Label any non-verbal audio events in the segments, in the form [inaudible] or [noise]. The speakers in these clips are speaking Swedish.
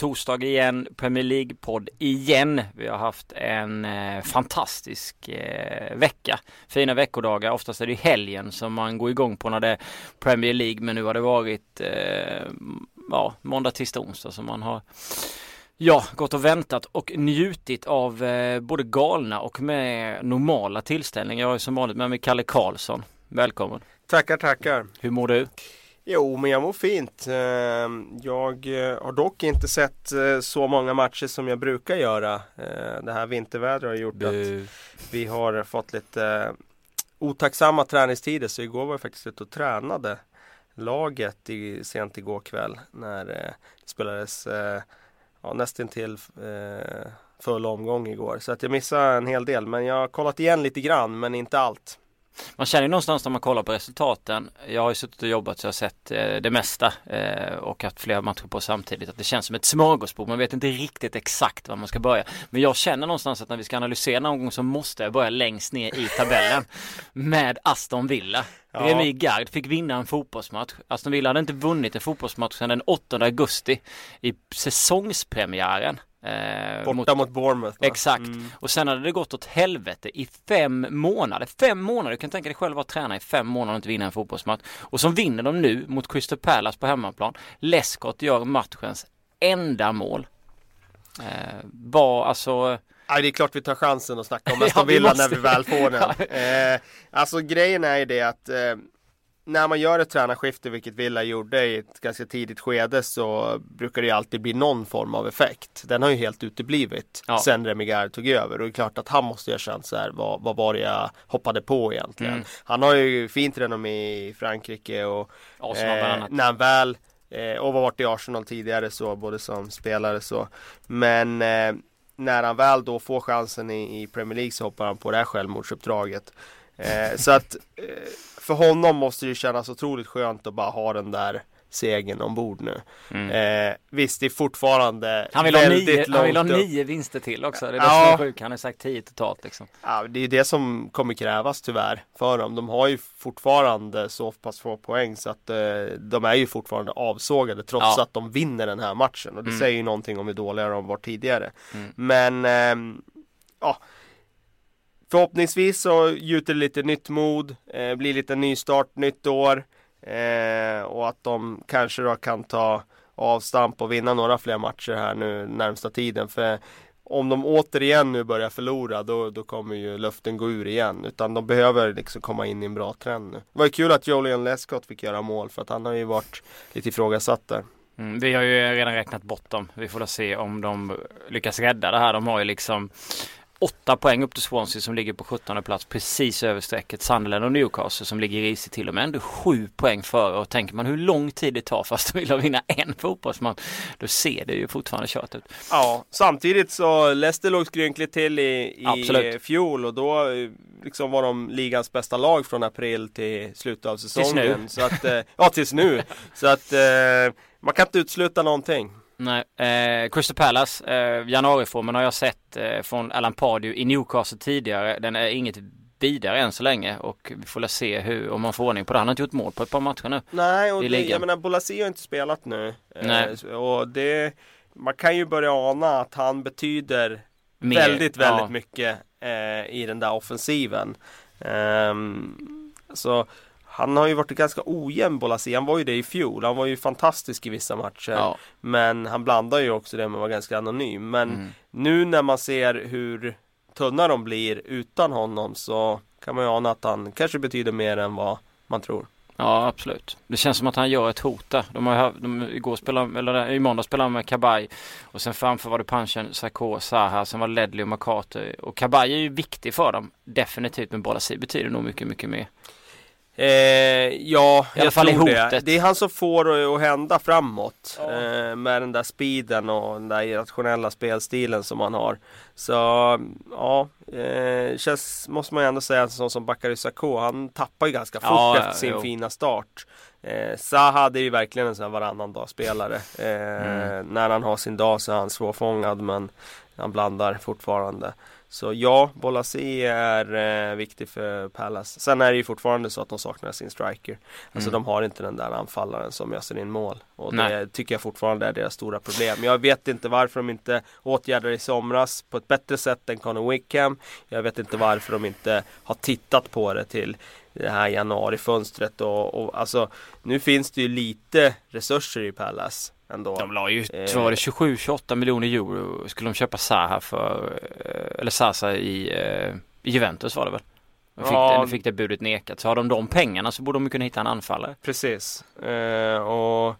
Torsdag igen, Premier League-podd igen. Vi har haft en eh, fantastisk eh, vecka. Fina veckodagar. Oftast är det helgen som man går igång på när det är Premier League. Men nu har det varit eh, ja, måndag, tisdag, onsdag som man har Ja, gått och väntat och njutit av eh, både galna och med normala tillställningar. Jag är som vanligt med mig Kalle Karlsson. Välkommen! Tackar, tackar! Hur mår du? Jo, men jag mår fint. Ehm, jag eh, har dock inte sett eh, så många matcher som jag brukar göra. Eh, det här vintervädret har gjort du. att vi har fått lite otacksamma träningstider. Så igår var jag faktiskt ute och tränade laget i, sent igår kväll när det spelades ja, nästintill full omgång igår. Så att jag missade en hel del. Men jag har kollat igen lite grann, men inte allt. Man känner ju någonstans när man kollar på resultaten. Jag har ju suttit och jobbat så jag har sett eh, det mesta eh, och haft flera matcher på samtidigt. Att det känns som ett smörgåsbord. Man vet inte riktigt exakt var man ska börja. Men jag känner någonstans att när vi ska analysera någon gång så måste jag börja längst ner i tabellen. [laughs] med Aston Villa. Ja. Remi Gard fick vinna en fotbollsmatch. Aston Villa hade inte vunnit en fotbollsmatch sedan den 8 augusti i säsongspremiären. Eh, Borta mot, mot Bournemouth va? Exakt. Mm. Och sen hade det gått åt helvete i fem månader. Fem månader! Du kan tänka dig själv att tränare i fem månader och inte vinna en fotbollsmatch. Och så vinner de nu mot Crystal Palace på hemmaplan. Lescott gör matchens enda mål. Eh, var alltså Ja, det är klart vi tar chansen att snacka om [laughs] Aston Villa ja, när vi väl får den. [laughs] eh, alltså grejen är ju det att eh, när man gör ett tränarskifte, vilket Villa gjorde i ett ganska tidigt skede, så brukar det alltid bli någon form av effekt. Den har ju helt uteblivit ja. sen Remigar tog över och det är klart att han måste ju ha känt så här, vad, vad var det jag hoppade på egentligen? Mm. Han har ju fint renommé i Frankrike och eh, när han väl eh, och varit i Arsenal tidigare så, både som spelare så. Men eh, när han väl då får chansen i, i Premier League så hoppar han på det här självmordsuppdraget. Eh, så att eh, för honom måste det kännas otroligt skönt att bara ha den där segern ombord nu. Mm. Eh, visst, det är fortfarande han vill väldigt ha nio, långt Han vill ha nio vinster till också. Det är det ja. som är sjukt. Han har sagt tio totalt liksom. Ja, det är det som kommer krävas tyvärr för dem. De har ju fortfarande så pass få poäng så att eh, de är ju fortfarande avsågade trots ja. att de vinner den här matchen. Och det mm. säger ju någonting om hur dåliga de var tidigare. Mm. Men eh, ja Förhoppningsvis så gjuter det lite nytt mod, eh, blir lite nystart, nytt år eh, och att de kanske då kan ta avstamp och vinna några fler matcher här nu närmsta tiden. För om de återigen nu börjar förlora då, då kommer ju luften gå ur igen. Utan de behöver liksom komma in i en bra trend nu. Det var ju kul att Julian Lescott fick göra mål för att han har ju varit lite ifrågasatt där. Mm, vi har ju redan räknat bort dem. Vi får då se om de lyckas rädda det här. De har ju liksom åtta poäng upp till Swansea som ligger på 17 plats precis över strecket. Sunderland och Newcastle som ligger risigt till och med ändå sju poäng före och tänker man hur lång tid det tar fast de vill vinna en fotbollsmatch då ser det ju fortfarande kört ut. Ja, samtidigt så Leicester låg skrynkligt till i, i fjol och då liksom var de ligans bästa lag från april till slutet av säsongen. Tills nu. Så att, eh, ja, tills nu. Så att eh, man kan inte utesluta någonting. Nej, eh, Crystal Palace, eh, januariformen har jag sett eh, från Alan Pardew i Newcastle tidigare. Den är inget vidare än så länge och vi får se hur, om man får ordning på det. Han har inte gjort mål på ett par matcher nu. Nej, och det, jag menar Bolasi har inte spelat nu. Eh, Nej. och det, man kan ju börja ana att han betyder Mer, väldigt, väldigt ja. mycket eh, i den där offensiven. Um, så han har ju varit ganska ojämn Bolasi. Han var ju det i fjol. Han var ju fantastisk i vissa matcher. Ja. Men han blandar ju också det med att vara ganska anonym. Men mm. nu när man ser hur tunna de blir utan honom så kan man ju ana att han kanske betyder mer än vad man tror. Ja absolut. Det känns som att han gör ett hot där. De har, de, igår spelade, eller i måndag spelade han med Kabaj och sen framför var det punchen Sarko, Zaha, sen var Ledley och McCarthy. Och Kabaj är ju viktig för dem. Definitivt men Bolasi betyder nog mycket, mycket mer. Eh, ja, I alla fall i hotet. Det. det är han som får det att hända framåt. Ja. Eh, med den där speeden och den där irrationella spelstilen som han har. Så ja, eh, känns, måste man ju ändå säga, en sån som Bakary Sakho, han tappar ju ganska fort ja, efter sin jo. fina start. Eh, Zaha det är ju verkligen en sån här varannan dag spelare. Eh, mm. När han har sin dag så är han svårfångad men Han blandar fortfarande. Så ja, Bolasi är eh, viktig för Palace. Sen är det ju fortfarande så att de saknar sin striker. Alltså mm. de har inte den där anfallaren som öser in mål. Och Nej. det tycker jag fortfarande är deras stora problem. Jag vet inte varför de inte åtgärdade i somras på ett bättre sätt än Conor Wickham. Jag vet inte varför de inte har tittat på det till det här januarifönstret och, och alltså nu finns det ju lite resurser i Palace ändå. De la ju, eh, var det 27-28 miljoner euro skulle de köpa Zaha för, eh, eller Sasa i, eh, i Juventus var det väl? Nu fick, ja, det, fick det budet nekat. Så har de de pengarna så borde de kunna hitta en anfallare. Precis. Eh, och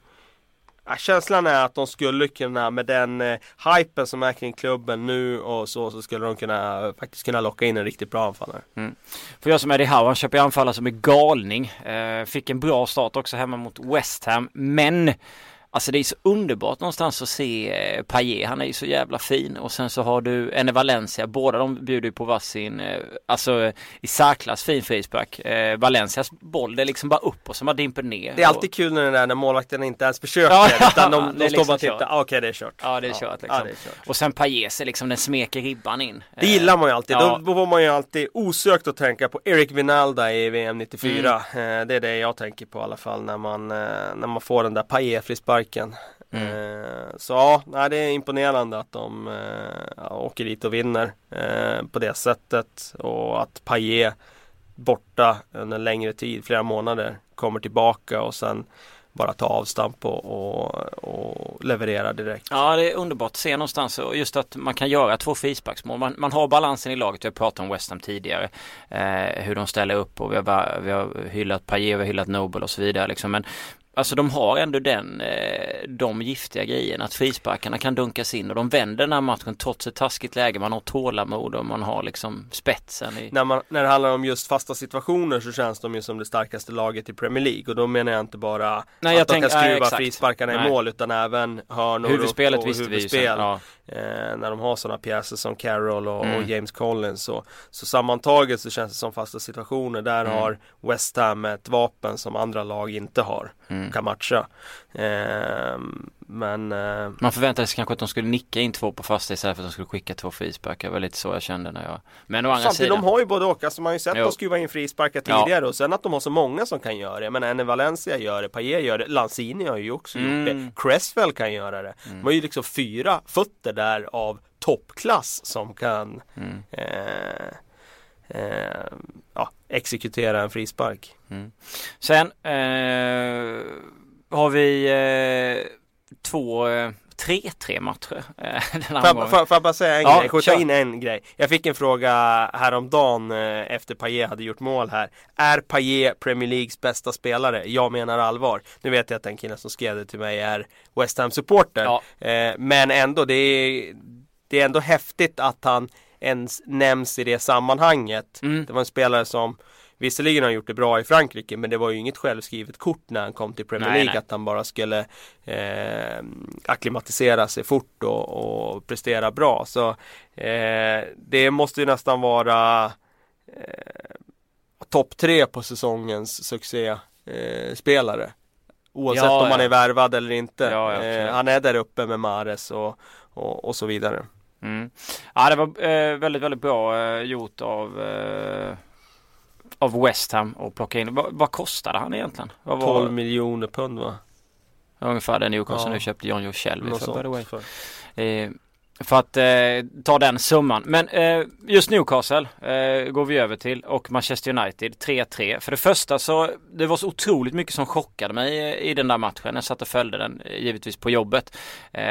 Ja, känslan är att de skulle kunna med den eh, hypen som är kring klubben nu och så, så skulle de kunna faktiskt kunna locka in en riktigt bra anfallare. Mm. För jag som Eddie Howe, han köper anfallare som är galning. Eh, fick en bra start också hemma mot West Ham. Men Alltså det är så underbart någonstans att se eh, Paille, han är ju så jävla fin och sen så har du Enne Valencia, båda de bjuder ju på varsin, eh, alltså i särklass fin frispark. Eh, Valencias boll, det är liksom bara upp och så bara dimper ner. Det är alltid kul när, det där, när målvakten inte ens försöker ja, utan de, [laughs] de står liksom bara och tittar, ah, okej okay, det är kört. Ja det är kört liksom. Ja, är kört. Och sen Paille, liksom den smeker ribban in. Det gillar man ju alltid, ja. då får man ju alltid osökt att tänka på Eric Vinalda i VM 94. Mm. Det är det jag tänker på i alla fall när man, när man får den där Paille frisparken sparken. Mm. Eh, så ja, det är imponerande att de eh, åker dit och vinner eh, på det sättet och att Paille borta under en längre tid, flera månader, kommer tillbaka och sen bara ta avstamp och, och, och, leverera direkt. Ja det är underbart att se någonstans och just att man kan göra två frisparksmål. Man, man har balansen i laget. Vi har pratat om West Ham tidigare. Eh, hur de ställer upp och vi har, vi har hyllat Paille, vi har hyllat Nobel och så vidare. Liksom. Men Alltså de har ändå den, eh, de giftiga grejerna att frisparkarna kan dunkas in och de vänder den här matchen trots ett taskigt läge. Man har tålamod och man har liksom spetsen. I... När, man, när det handlar om just fasta situationer så känns de ju som det starkaste laget i Premier League och då menar jag inte bara nej, att de kan skruva nej, frisparkarna nej. i mål utan även hörnor Huvudspelet och, och huvudspel. Ja. Eh, när de har sådana pjäser som Carroll och, mm. och, James Collins så, så sammantaget så känns det som fasta situationer. Där mm. har West Ham ett vapen som andra lag inte har. Mm. Kan matcha. Eh, men eh... Man förväntade sig kanske att de skulle nicka in två på fasta istället för att de skulle skicka två frisparkar. Det var lite så jag kände när jag Men å andra Samtidigt, sidan... de har ju både och. Alltså man har ju sett jo. dem skruva in frisparkar tidigare ja. och sen att de har så många som kan göra det. Men Enne Valencia gör det, Paille gör det, Lanzini har ju också mm. gjort det. Mm. Cresswell kan göra det. Mm. De har ju liksom fyra fötter där av toppklass som kan mm. eh, eh, ja, exekutera en frispark. Mm. Sen eh, har vi eh, två 3-3 eh, matcher. Eh, [laughs] får jag bara säga en ja, grej? Skjuta in en grej. Jag fick en fråga häromdagen efter Paille hade gjort mål här. Är Paille Premier Leagues bästa spelare? Jag menar allvar. Nu vet jag att den killen som skrev det till mig är West Ham supporter. Ja. Men ändå, det är, det är ändå häftigt att han ens nämns i det sammanhanget. Mm. Det var en spelare som Visserligen har han gjort det bra i Frankrike men det var ju inget självskrivet kort när han kom till Premier League nej, nej. att han bara skulle eh, akklimatisera sig fort och, och prestera bra. Så eh, det måste ju nästan vara eh, topp tre på säsongens succéspelare. Eh, Oavsett ja, om ja. han är värvad eller inte. Ja, eh, han är där uppe med Mares och, och, och så vidare. Mm. Ja det var eh, väldigt väldigt bra eh, gjort av eh, av West Ham att plocka in. Vad, vad kostade han egentligen? Vad 12 miljoner pund va? Ungefär den Newcastle ja. nu köpte John Joe Shelby för by the way. Eh, för att eh, ta den summan. Men eh, just Newcastle eh, går vi över till och Manchester United 3-3. För det första så det var så otroligt mycket som chockade mig i den där matchen. Jag satt och följde den eh, givetvis på jobbet. Eh,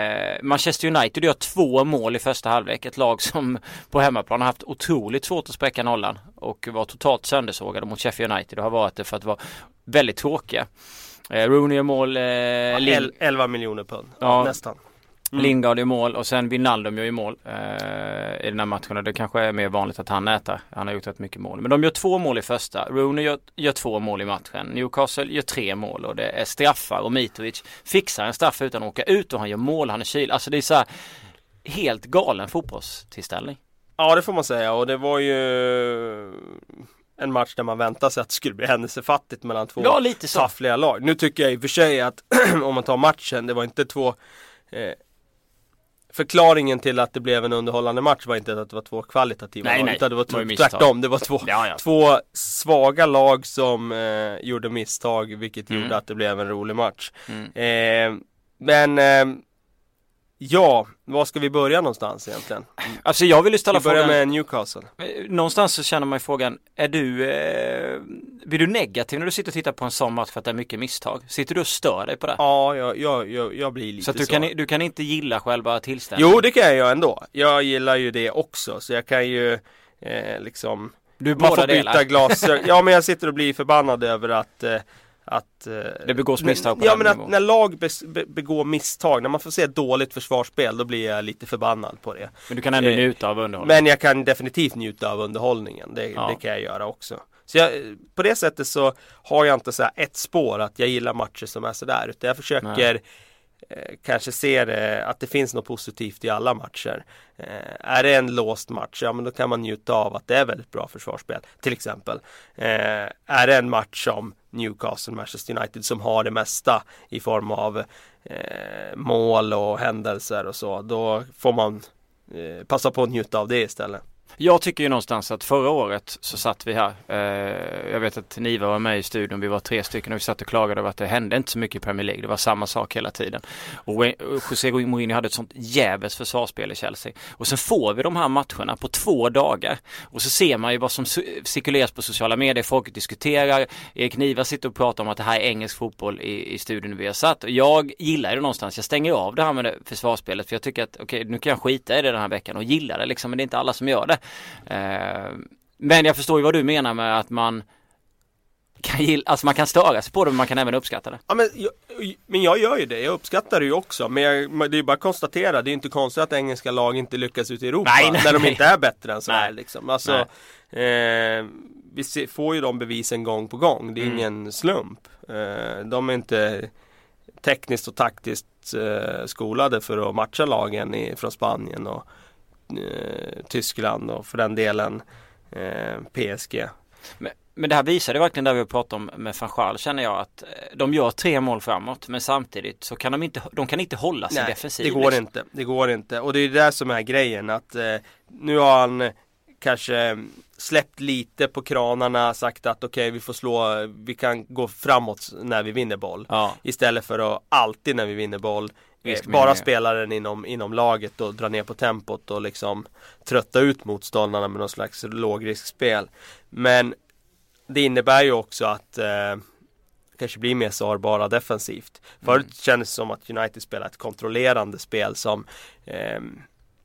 Manchester United gör två mål i första halvlek. Ett lag som på hemmaplan har haft otroligt svårt att spräcka nollan och var totalt söndersågade mot Sheffield United och har varit det för att vara väldigt tråkiga. Eh, Rooney gör mål. Eh, ja, 11 miljoner pund. Ja, nästan. Mm. Lingard i mål och sen Wijnaldum gör ju mål eh, i den här matchen det kanske är mer vanligt att han äter. Han har gjort rätt mycket mål. Men de gör två mål i första. Rooney gör, gör två mål i matchen. Newcastle gör tre mål och det är straffar och Mitrovic fixar en straff utan att åka ut och han gör mål. Han är kyl. Alltså det är så här helt galen fotbollstillställning. Ja det får man säga och det var ju en match där man väntade sig att det skulle bli händelsefattigt mellan två ja, lite så. taffliga lag. Nu tycker jag i och för sig att [clears throat] om man tar matchen, det var inte två eh, förklaringen till att det blev en underhållande match var inte att det var två kvalitativa nej, lag nej. utan det var, det var tvärtom. Det var två, ja, ja. två svaga lag som eh, gjorde misstag vilket Mm. gjorde att det blev en rolig match. Mm. Eh, men eh, ja, var ska vi börja någonstans egentligen? Alltså jag vill ju ställa Vi börjar frågan, med Newcastle. Eh, någonstans så känner man ju frågan, är du, eh, blir du negativ när du sitter och tittar på en sån match för att det är mycket misstag? Sitter du och stör dig på det? Ja, jag, jag, jag, jag blir lite så att du, Kan, du kan inte gilla själva tillställningen? Jo, det kan jag göra ändå. Jag gillar ju det också, så jag kan ju eh, liksom du Man får byta delar. glasögon. [laughs] Ja, men jag sitter och blir förbannad över att eh, att eh, Det begås misstag på Ja men att när lag be, begår misstag, när man får se ett dåligt försvarsspel, då blir jag lite förbannad på det. Men du kan ändå eh, njuta av underhållningen. Men jag kan definitivt njuta av underhållningen, det, Ja. det kan jag göra också. Så jag, på det sättet så har jag inte så ett spår att jag gillar matcher som är sådär, utan jag försöker eh, Eh, kanske ser eh, att det finns något positivt i alla matcher. Eh, är det en låst match, ja men då kan man njuta av att det är väldigt bra försvarsspel, till exempel. Eh, är det en match som Newcastle, Manchester United som har det mesta i form av eh, mål och händelser och så, då får man eh, passa på att njuta av det istället. Jag tycker ju någonstans att förra året så satt vi här. Eh, jag vet att Niva var med i studion. Vi var tre stycken och vi satt och klagade över att det hände inte så mycket i Premier League. Det var samma sak hela tiden. Och José Mourinho hade ett sånt jävligt försvarsspel i Chelsea. Och sen får vi de här matcherna på två dagar. Och så ser man ju vad som cirkuleras på sociala medier. Folk diskuterar. Erik Niva sitter och pratar om att det här är engelsk fotboll i, i studion vi har satt. Och jag gillar det någonstans. Jag stänger av det här med det försvarsspelet. För jag tycker att okej, nu kan jag skita i det den här veckan och gilla det liksom. Men det är inte alla som gör det. Eh, men jag förstår ju vad du menar med att man kan gilla, alltså man kan störa sig på det men man kan även uppskatta det. Ja, men, jag, men jag gör ju det, jag uppskattar det ju också. Men jag, det är bara att konstatera, det är inte konstigt att engelska lag inte lyckas ute i Europa. Nej, nej, när de nej. inte är bättre än så här liksom. Alltså, eh, vi se, får ju de bevisen gång på gång. Det är Mm. ingen slump. Eh, de är inte tekniskt och taktiskt eh, skolade för att matcha lagen i, från Spanien och eh, Tyskland och för den delen eh, PSG. Men, men det här visar det verkligen där vi har pratat om med van Gaal känner jag att eh, de gör tre mål framåt men samtidigt så kan de inte, de kan inte hålla sin defensiv. det går liksom. inte. Det går inte. Och det är det som är grejen att eh, nu har han kanske släppt lite på kranarna, sagt att okej vi får slå, vi kan gå framåt när vi vinner boll. Ja, Istället för att alltid när vi vinner boll eh, Risk bara minimera. spela den inom, inom laget och dra ner på tempot och liksom trötta ut motståndarna med någon slags lågriskspel. Men det innebär ju också att eh, kanske blir mer sårbara defensivt. Förut Mm. kändes det som att United spelade ett kontrollerande spel som eh,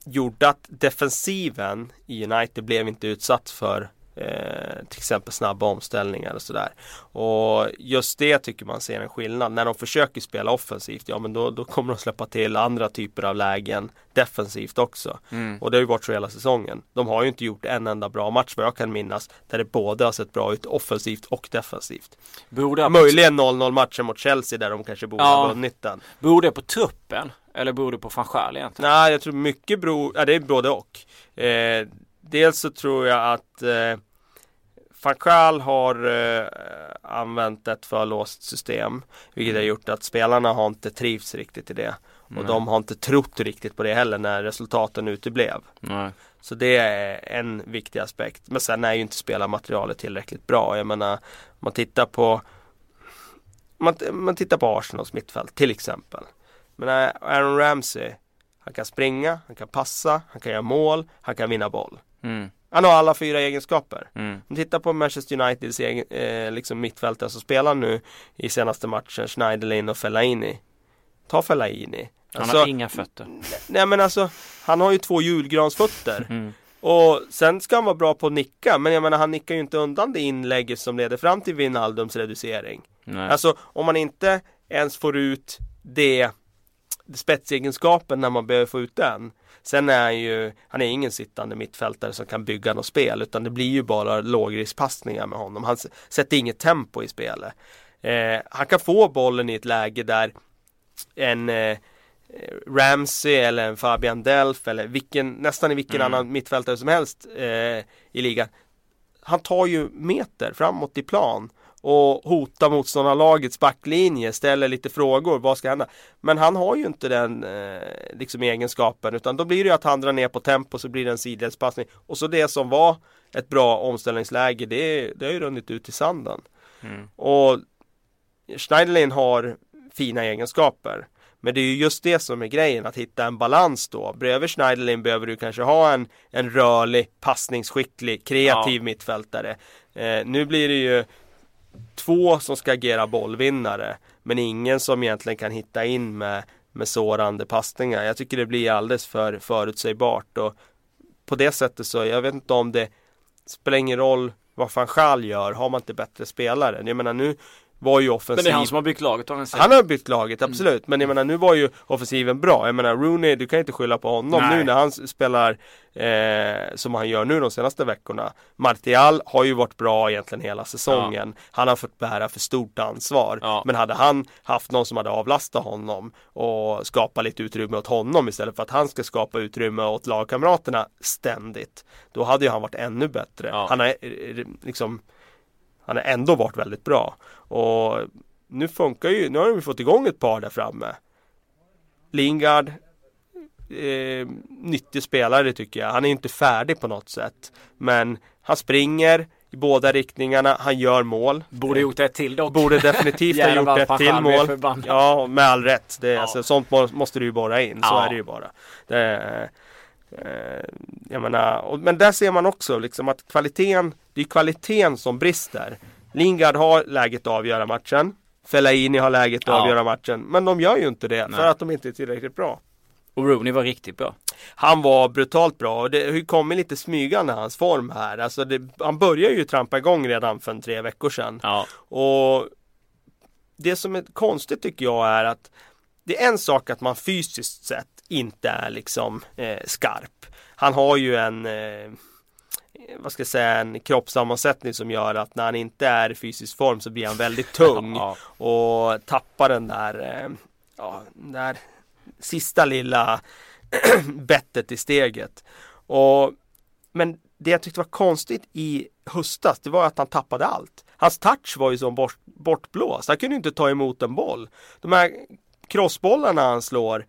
gjorde att defensiven i United blev inte utsatt för eh, till exempel snabba omställningar och sådär. Och just det tycker man ser en skillnad. När de försöker spela offensivt, ja men då, då kommer de släppa till andra typer av lägen defensivt också. mm. Och det har ju varit så hela säsongen. De har ju inte gjort en enda bra match vad jag kan minnas där det både har sett bra ut offensivt och defensivt. På, Möjligen 0-0 matcher mot Chelsea där de kanske borde Ja. ha vunnit den. beror det på truppen? Eller beror det på van egentligen? Nej, jag tror mycket beror, ja det är både och. Eh, dels så tror jag att eh, Van Gaal har eh, använt ett för låst system. Vilket har gjort att spelarna har inte trivts riktigt i det. Och Nej. de har inte trott riktigt på det heller när resultaten uteblev. Nej. Så det är en viktig aspekt. Men sen är ju inte spelarmaterialet tillräckligt bra. Jag menar, man tittar på man, man tittar på Arsenals mittfält till exempel. Men äh, Aaron Ramsey, han kan springa, han kan passa, han kan göra mål, han kan vinna boll. Mm. Han har alla fyra egenskaper. Mm. Om tittar på Manchester Uniteds egen, eh, liksom mittfältare som spelar nu i senaste matchen, Schneiderlin och Fellaini. Ta Fellaini. Han Alltså, har inga fötter. nej men alltså, han har ju två julgransfötter. Mm. Och sen ska han vara bra på att nicka, men jag menar han nickar ju inte undan det inlägget som leder fram till Wijnaldums reducering. Nej. Alltså om man inte ens får ut det spetsegenskapen när man behöver få ut den. Sen är han ju, han är ingen sittande mittfältare som kan bygga något spel utan det blir ju bara lågriskpassningar med honom. Han sätter inget tempo i spelet. Eh, han kan få bollen i ett läge där en eh, Ramsey eller en Fabian Delf eller vilken, nästan i vilken Mm. annan mittfältare som helst eh, i ligan. Han tar ju meter framåt i plan och hota motståndarlagets backlinje, ställer lite frågor, vad ska hända? Men han har ju inte den eh, liksom egenskapen utan då blir det att han drar ner på tempo så blir det en sidledspassning och så det som var ett bra omställningsläge det, det har ju runnit ut i sanden. Mm. Och Schneiderlin har fina egenskaper. Men det är ju just det som är grejen, att hitta en balans då. Bredvid Schneiderlin behöver du kanske ha en, en rörlig, passningsskicklig, kreativ ja. mittfältare. Eh, nu blir det ju två som ska agera bollvinnare, men ingen som egentligen kan hitta in med, med sårande passningar. Jag tycker det blir alldeles för förutsägbart och på det sättet så, jag vet inte om det spelar ingen roll vad Fanchal gör, har man inte bättre spelare? Jag menar nu var ju offensiv. Men det är han som har byggt laget har Han har byggt laget, absolut. Mm. Men jag menar nu var ju offensiven bra. Jag menar Rooney, du kan inte skylla på honom Nej. nu när han spelar eh, som han gör nu de senaste veckorna. Martial har ju varit bra egentligen hela säsongen. Ja. Han har fått bära för stort ansvar. Ja. Men hade han haft någon som hade avlastat honom och skapa lite utrymme åt honom istället för att han ska skapa utrymme åt lagkamraterna ständigt. Då hade ju han varit ännu bättre. Ja. Han har eh, liksom han har ändå varit väldigt bra. Och nu funkar ju, nu har vi fått igång ett par där framme. Lingard eh, nyttig spelare tycker jag. Han är inte färdig på något sätt. Men han springer i båda riktningarna. Han gör mål. Borde gjort ett till dock. Borde definitivt [laughs] ha gjort ett till mål. Ja, med all rätt. Det, ja. alltså, sånt måste du ju borra in. Så ja. är det ju bara. Det, Eh, jag menar, och, men där ser man också liksom att kvaliteten, det är kvaliteten som brister. Lingard har läget att avgöra matchen. Fellaini har läget att ja. avgöra matchen. Men de gör ju inte det Nej. för att de inte är tillräckligt bra. Och Rooney var riktigt bra. Han var brutalt bra och det har ju kommit lite smygande hans form här. Alltså det, han började ju trampa igång redan för en tre veckor sedan. Ja. Och det som är konstigt tycker jag är att det är en sak att man fysiskt sett inte är liksom eh, skarp. Han har ju en eh, vad ska jag säga, en kroppssammansättning som gör att när han inte är i fysisk form så blir han väldigt tung [laughs] ja. och tappar den där, eh, ja, den där sista lilla [clears throat] bettet i steget. Och, men det jag tyckte var konstigt i höstas, det var att han tappade allt. Hans touch var ju som bort, bortblåst. Han kunde inte ta emot en boll. De här crossbollarna han slår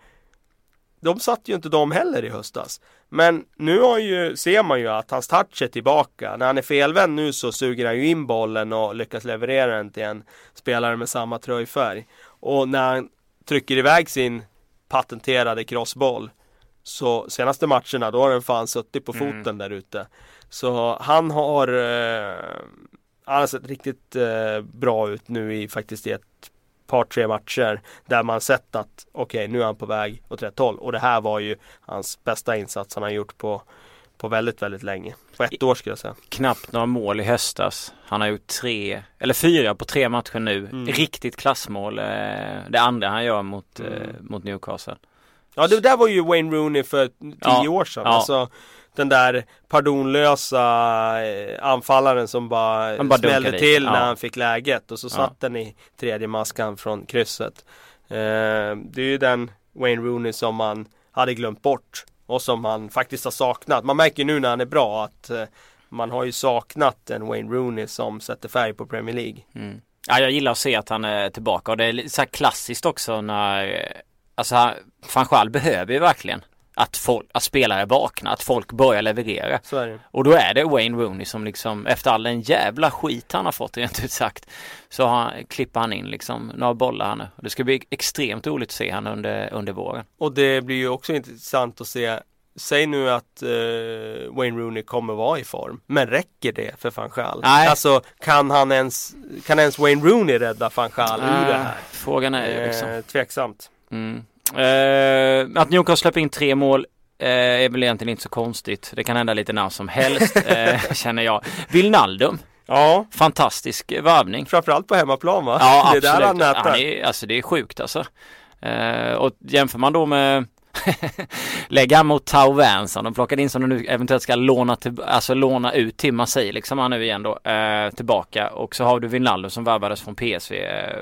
de satt ju inte de heller i höstas. Men nu har ju, ser man ju att hans touch är tillbaka. När han är felvänd nu så suger han ju in bollen och lyckas leverera den till en spelare med samma tröjfärg. Och när han trycker iväg sin patenterade crossboll så senaste matcherna då har den fan suttit på mm. foten mm. där ute. Så han har eh, Han har sett riktigt eh, bra ut nu i faktiskt i ett par tre matcher där man sett att okej okay, nu är han på väg åt rätt håll och det här var ju hans bästa insats han har gjort på på väldigt, väldigt länge. På ett år skulle jag säga. Knappt några mål i höstas. Han har gjort tre, eller fyra på tre matcher nu. Mm. Riktigt klassmål. Eh, det andra han gör mot, mm. eh, mot Newcastle. Ja det där var ju Wayne Rooney för tio ja. år sedan. Ja. Alltså, den där pardonlösa eh, anfallaren som bara, bara smällde till när han fick läget och så satt den i tredje maskan från krysset. Eh, det är ju den Wayne Rooney som man hade glömt bort och som man faktiskt har saknat. Man märker nu när han är bra att eh, man har ju saknat en Wayne Rooney som sätter färg på Premier League. Mm. Ja, jag gillar att se att han är tillbaka och det är så här klassiskt också när Alltså van Schaal behöver ju verkligen att, folk, att spelare vaknar, att folk börjar leverera. Och då är det Wayne Rooney som liksom efter all den jävla skit han har fått rent ut sagt så har, klipper han in liksom några bollar här nu. Det ska bli extremt roligt att se han under, under våren. Och det blir ju också intressant att se Säg nu att uh, Wayne Rooney kommer vara i form, men räcker det för van Gaal? Nej. Alltså kan han ens, kan ens Wayne Rooney rädda van Gaal ur det här? Frågan är ju liksom. Eh, tveksamt. Mm. Uh, att Newcastle släpper in tre mål uh, är väl egentligen inte så konstigt. Det kan hända lite när som helst uh, [laughs] känner jag. Vilnaldum. Ja. Fantastisk värvning. Framförallt på hemmaplan va? Ja absolut. Det är där han nätar. Han är, alltså det är sjukt alltså. och jämför man då med lägga mot Tau Vance. De plockade in som de nu eventuellt ska låna, till, alltså låna ut till Marseille liksom han nu igen då eh, tillbaka och så har du Wijnaldum som värvades från PSV. Eh,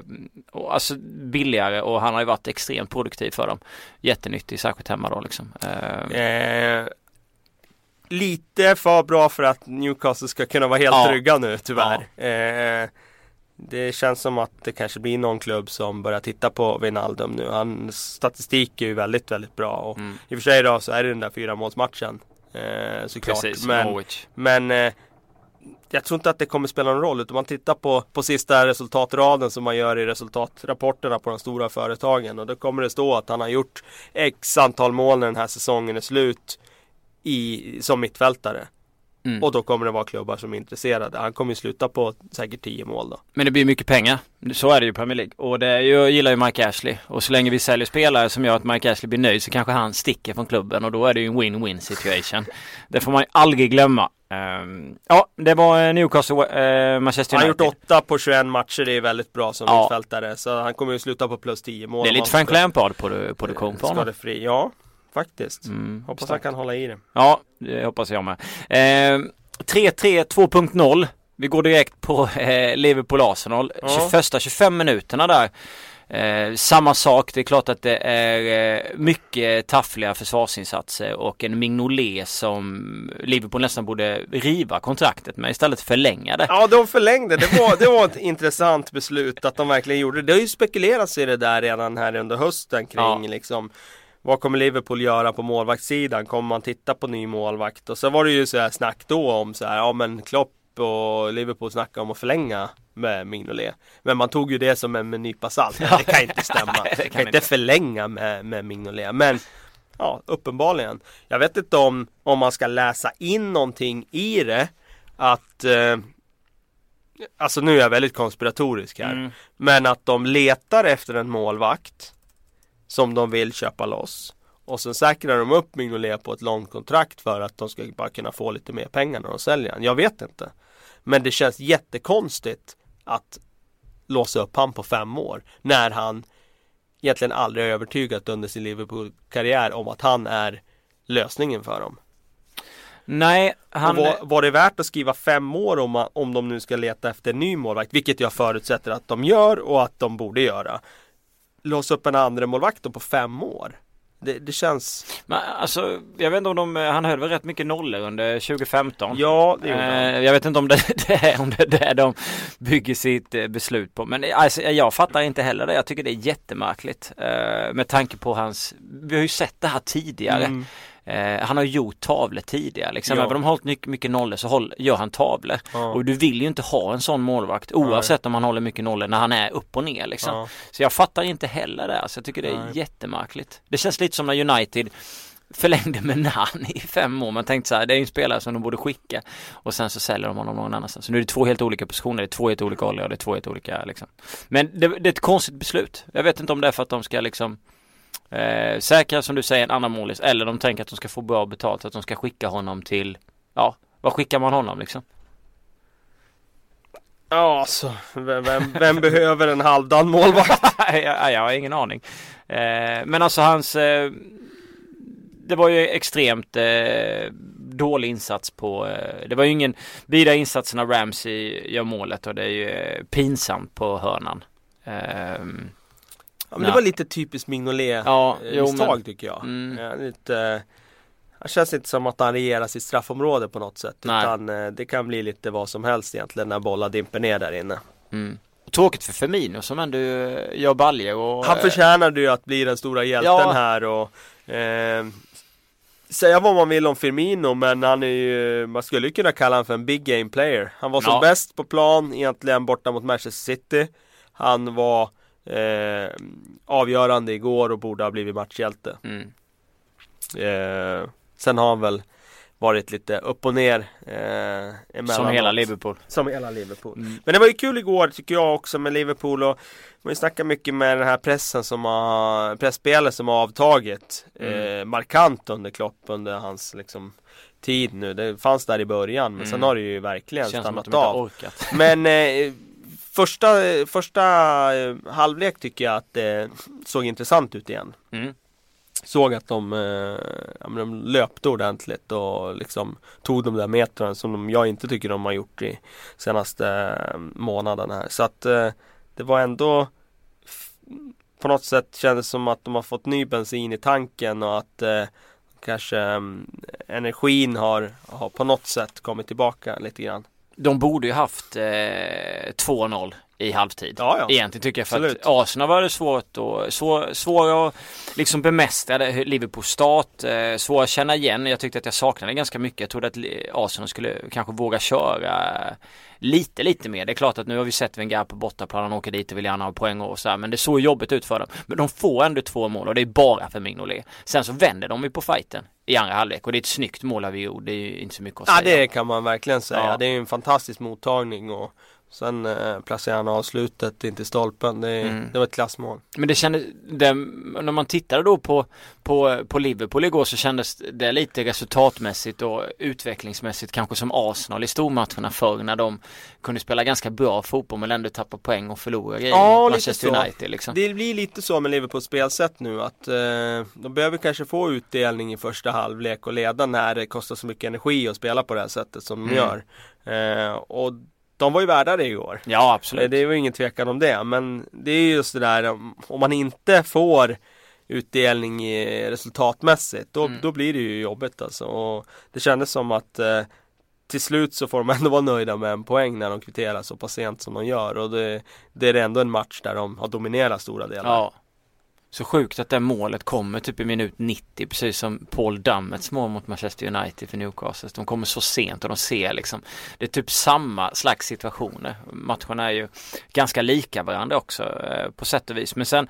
och, alltså billigare och han har ju varit extremt produktiv för dem. Jättenyttig särskilt hemma då liksom. Eh. Eh, lite för bra för att Newcastle ska kunna vara helt ja. trygga nu tyvärr. Ja. Eh, det känns som att det kanske blir någon klubb som börjar titta på Wijnaldum nu. Hans statistik är ju väldigt, väldigt bra. Och mm. I och för sig då så är det den där fyra målsmatchen eh, såklart. Precis, men, men eh, jag tror inte att det kommer spela någon roll. Utan man tittar på, på sista resultatraden som man gör i resultatrapporterna på de stora företagen. Och då kommer det stå att han har gjort X antal mål när den här säsongen är slut. I, som mittfältare. Mm. Och då kommer det vara klubbar som är intresserade. Han kommer ju sluta på säkert 10 mål då. Men det blir mycket pengar. Så är det ju i Premier League. Och det jag gillar ju Mike Ashley. Och så länge vi säljer spelare som gör att Mike Ashley blir nöjd så kanske han sticker från klubben. Och då är det ju en win-win situation. [laughs] det får man ju aldrig glömma. Um, ja, det var Newcastle, uh, Manchester United. Han har gjort 8 på 21 matcher. Det är väldigt bra som ja. mittfältare. Så han kommer ju sluta på plus 10 mål. Det är lite Frank Lampard på det, på det kom på honom. Ja, faktiskt. Mm, hoppas stark. han kan hålla i det. Ja, det hoppas jag med. Uh, 3-3 2.0. Vi går direkt på eh, Liverpool-Arsenal. Ja. 21-25 minuterna där. Eh, samma sak, det är klart att det är eh, mycket taffliga försvarsinsatser och en Mignolet som Liverpool nästan borde riva kontraktet med istället förlänga det. Ja, de förlängde. Det var, det var ett [laughs] intressant beslut att de verkligen gjorde det. Det har ju spekulerats i det där redan här under hösten kring ja. liksom vad kommer Liverpool göra på målvaktssidan? Kommer man titta på ny målvakt? Och så var det ju så här snack då om så här, ja men Klopp och Liverpool snackade om att förlänga med Mignolet. Men man tog ju det som en nypa salt. Det kan inte stämma. [laughs] Nej, kan, kan inte förlänga med, med Mignolet. Men ja, uppenbarligen. Jag vet inte om, om man ska läsa in någonting i det. Att eh, Alltså nu är jag väldigt konspiratorisk här. Mm. Men att de letar efter en målvakt som de vill köpa loss. Och sen säkrar de upp Mignolet på ett långt kontrakt för att de ska bara kunna få lite mer pengar när de säljer han. Jag vet inte. Men det känns jättekonstigt att låsa upp han på fem år. När han egentligen aldrig har övertygat under sin Liverpool-karriär om att han är lösningen för dem. Nej, han... Var, var, det värt att skriva fem år om, om de nu ska leta efter en ny målvakt? Vilket jag förutsätter att de gör och att de borde göra låsa upp en andra målvakt på fem år. Det, det, känns... Men alltså, jag vet inte om de, han höll väl rätt mycket nollor under 2015. Ja, det gjorde han. Eh, jag vet inte om det, [laughs] det, är, om det är det de bygger sitt eh, beslut på. Men alltså, jag fattar inte heller det. Jag tycker det är jättemärkligt. Eh, med tanke på hans, vi har ju sett det här tidigare. Mm. Eh, han har gjort tavlor tidigare liksom. Ja. Även om han hållit mycket, mycket nollor så håll, gör han tavlor. Ja. Och du vill ju inte ha en sån målvakt oavsett Nej. om han håller mycket nollor när han är upp och ner liksom. Ja. Så jag fattar inte heller det. Alltså, jag tycker det är Nej. jättemärkligt. Det känns lite som när United förlängde med Nan i fem år. Man tänkte så här, det är en spelare som de borde skicka. Och sen så säljer de honom någon annanstans. Så nu är det två helt olika positioner, det är två helt olika åldrar och det är två helt olika liksom. Men det, det, är ett konstigt beslut. Jag vet inte om det är för att de ska liksom eh, säkra som du säger en annan målis eller de tänker att de ska få bra betalt att de ska skicka honom till ja, vad skickar man honom liksom? Ja alltså, vem, vem, vem behöver en halvdan målvakt? [laughs] jag, jag har ingen aning. Eh, men alltså hans eh, Det var ju extremt eh, dålig insats på eh, Det var ju ingen Vida insatsen av Ramsey gör målet och det är ju eh, pinsamt på hörnan. Ja, men det var lite typiskt Mignolet ja, misstag men... tycker jag. Mm. Ja, lite, det känns inte som att han regerar sitt straffområde på något sätt. Nej. Utan eh, det kan bli lite vad som helst egentligen när bollar dimper ner där inne. Mm. Tråkigt för Firmino som ändå gör baljer och Han förtjänade ju att bli den stora hjälten ja. här och eh, Säga vad man vill om Firmino men han är ju Man skulle kunna kalla honom för en big game player Han var som ja. bäst på plan egentligen borta mot Manchester City Han var eh, avgörande igår och borde ha blivit matchhjälte. Mm. Eh, sen har han väl varit lite upp och ner eh, Som hela Liverpool Som hela Liverpool mm. Men det var ju kul igår tycker jag också med Liverpool och Man har snackat mycket med den här pressen som har Pressspelet som har avtagit mm. eh, Markant under Klopp under hans liksom Tid nu, det fanns där i början men mm. sen har det ju verkligen Känns stannat av Men eh, Första, första eh, halvlek tycker jag att det såg intressant ut igen. Mm. Såg att de, eh, ja, de löpte ordentligt och liksom tog de där metrarna som de, jag inte tycker de har gjort i senaste eh, månaden här. Så att det var ändå på något sätt kändes som att de har fått ny bensin i tanken och att eh, kanske eh, energin har, har på något sätt kommit tillbaka lite grann de borde ju haft eh, 2-0 i halvtid. Ja, ja. Egentligen tycker jag för Absolut. att Arsenal var det svårt och svår, svår att liksom bemästra. Liverpools start, eh, svår att känna igen. Jag tyckte att jag saknade ganska mycket. Jag trodde att Arsenal skulle kanske våga köra lite, lite mer. Det är klart att nu har vi sett Wenger på bortaplan, han åker dit och vill gärna ha poäng och så här, men det såg jobbigt ut för dem. Men de får ändå två mål och det är bara för Mignolet. Sen så vänder de ju på fighten i andra halvlek och det är ett snyggt mål av Vio. Det är ju inte så mycket att Ja säga. det kan man verkligen säga. Ja. Det är ju en fantastisk mottagning och sen eh, placerar han avslutet in till stolpen. Det, Mm. det var ett klassmål. Men det kändes, det, när man tittade då på, på, på Liverpool igår så kändes det lite resultatmässigt och utvecklingsmässigt kanske som Arsenal i stormatcherna förr när de kunde spela ganska bra fotboll men ändå tappa poäng och förlora grejer Ja, mot lite Manchester så. United liksom. Det blir lite så med Liverpools spelsätt nu att eh, de behöver kanske få utdelning i första halvlek och leda när det kostar så mycket energi att spela på det här sättet som de Mm. gör. Eh, och de var ju värda det igår. Ja absolut. Det ju ingen tvekan om det, men det är just det där om- man inte får utdelning resultatmässigt då, Mm. då blir det ju jobbigt alltså. Och det kändes som att eh, till slut så får de [laughs] ändå vara nöjda med en poäng när de kvitterar så pass sent som de gör och det, det är ändå en match där de har dominerat stora delar. Ja. Så sjukt att det målet kommer typ i minut 90 precis som Paul Dummets mål mot Manchester United för Newcastle. De kommer så sent och de ser liksom Det är typ samma slags situationer. Matcherna är ju ganska lika varandra också eh, på sätt och vis. Men sen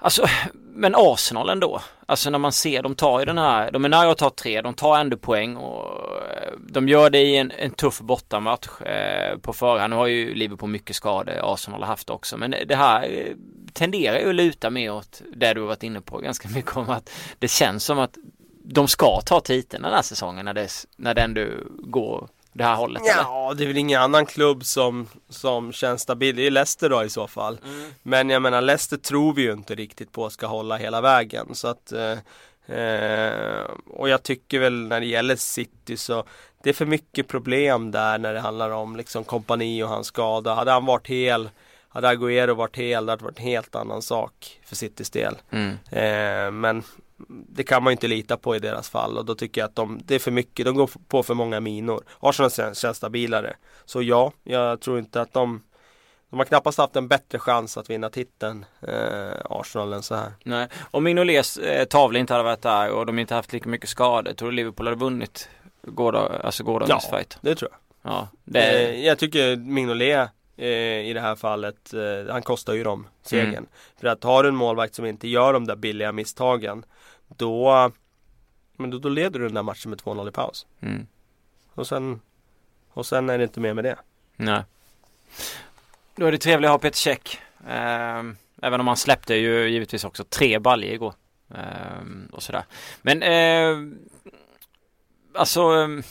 Alltså, men Arsenal ändå. Alltså när man ser, de tar ju den här, de är nära att ta tre, de tar ändå poäng och eh, de gör det i en, en tuff bortamatch eh, på förhand. Nu har ju Liverpool mycket skador, Arsenal har haft också, men det här eh, tenderar ju att luta mer åt det du har varit inne på ganska mycket om att det känns som att de ska ta titeln den här säsongen när det, när det ändå går det här hållet. eller? Ja, det är väl ingen annan klubb som, som känns stabil. Det är Leicester då i så fall. Mm. Men jag menar Leicester tror vi ju inte riktigt på ska hålla hela vägen. Så att, eh, eh, och jag tycker väl när det gäller City så det är för mycket problem där när det handlar om liksom kompani och hans skada. Hade han varit hel, hade Agüero varit hel, det hade varit en helt annan sak för Citys del. Mm. Eh, men det kan man ju inte lita på i deras fall och då tycker jag att de, det är för mycket, de går på för många minor. Arsenal känns, känns stabilare. Så ja, jag tror inte att de de har knappast haft en bättre chans att vinna titeln eh, Arsenal än så här. Nej, om Mignolets eh, tavla inte hade varit där och de inte haft lika mycket skador, tror du Liverpool hade vunnit gårdag, alltså gårdagens Ja. fight? Det tror jag. Ja, det, Eh, jag tycker Mignolet i det här fallet, eh, han kostar ju dem segern. Mm. För att har du en målvakt som inte gör de där billiga misstagen, då, men då, då leder du den där matchen med 2-0 i paus. mm, Och sen, och sen är det inte mer med det. nej. Då är det trevligt att ha Peter Käck. Ehm, även om han släppte ju givetvis också tre baljor igår. Ehm, och sådär. Men eh, alltså ehm,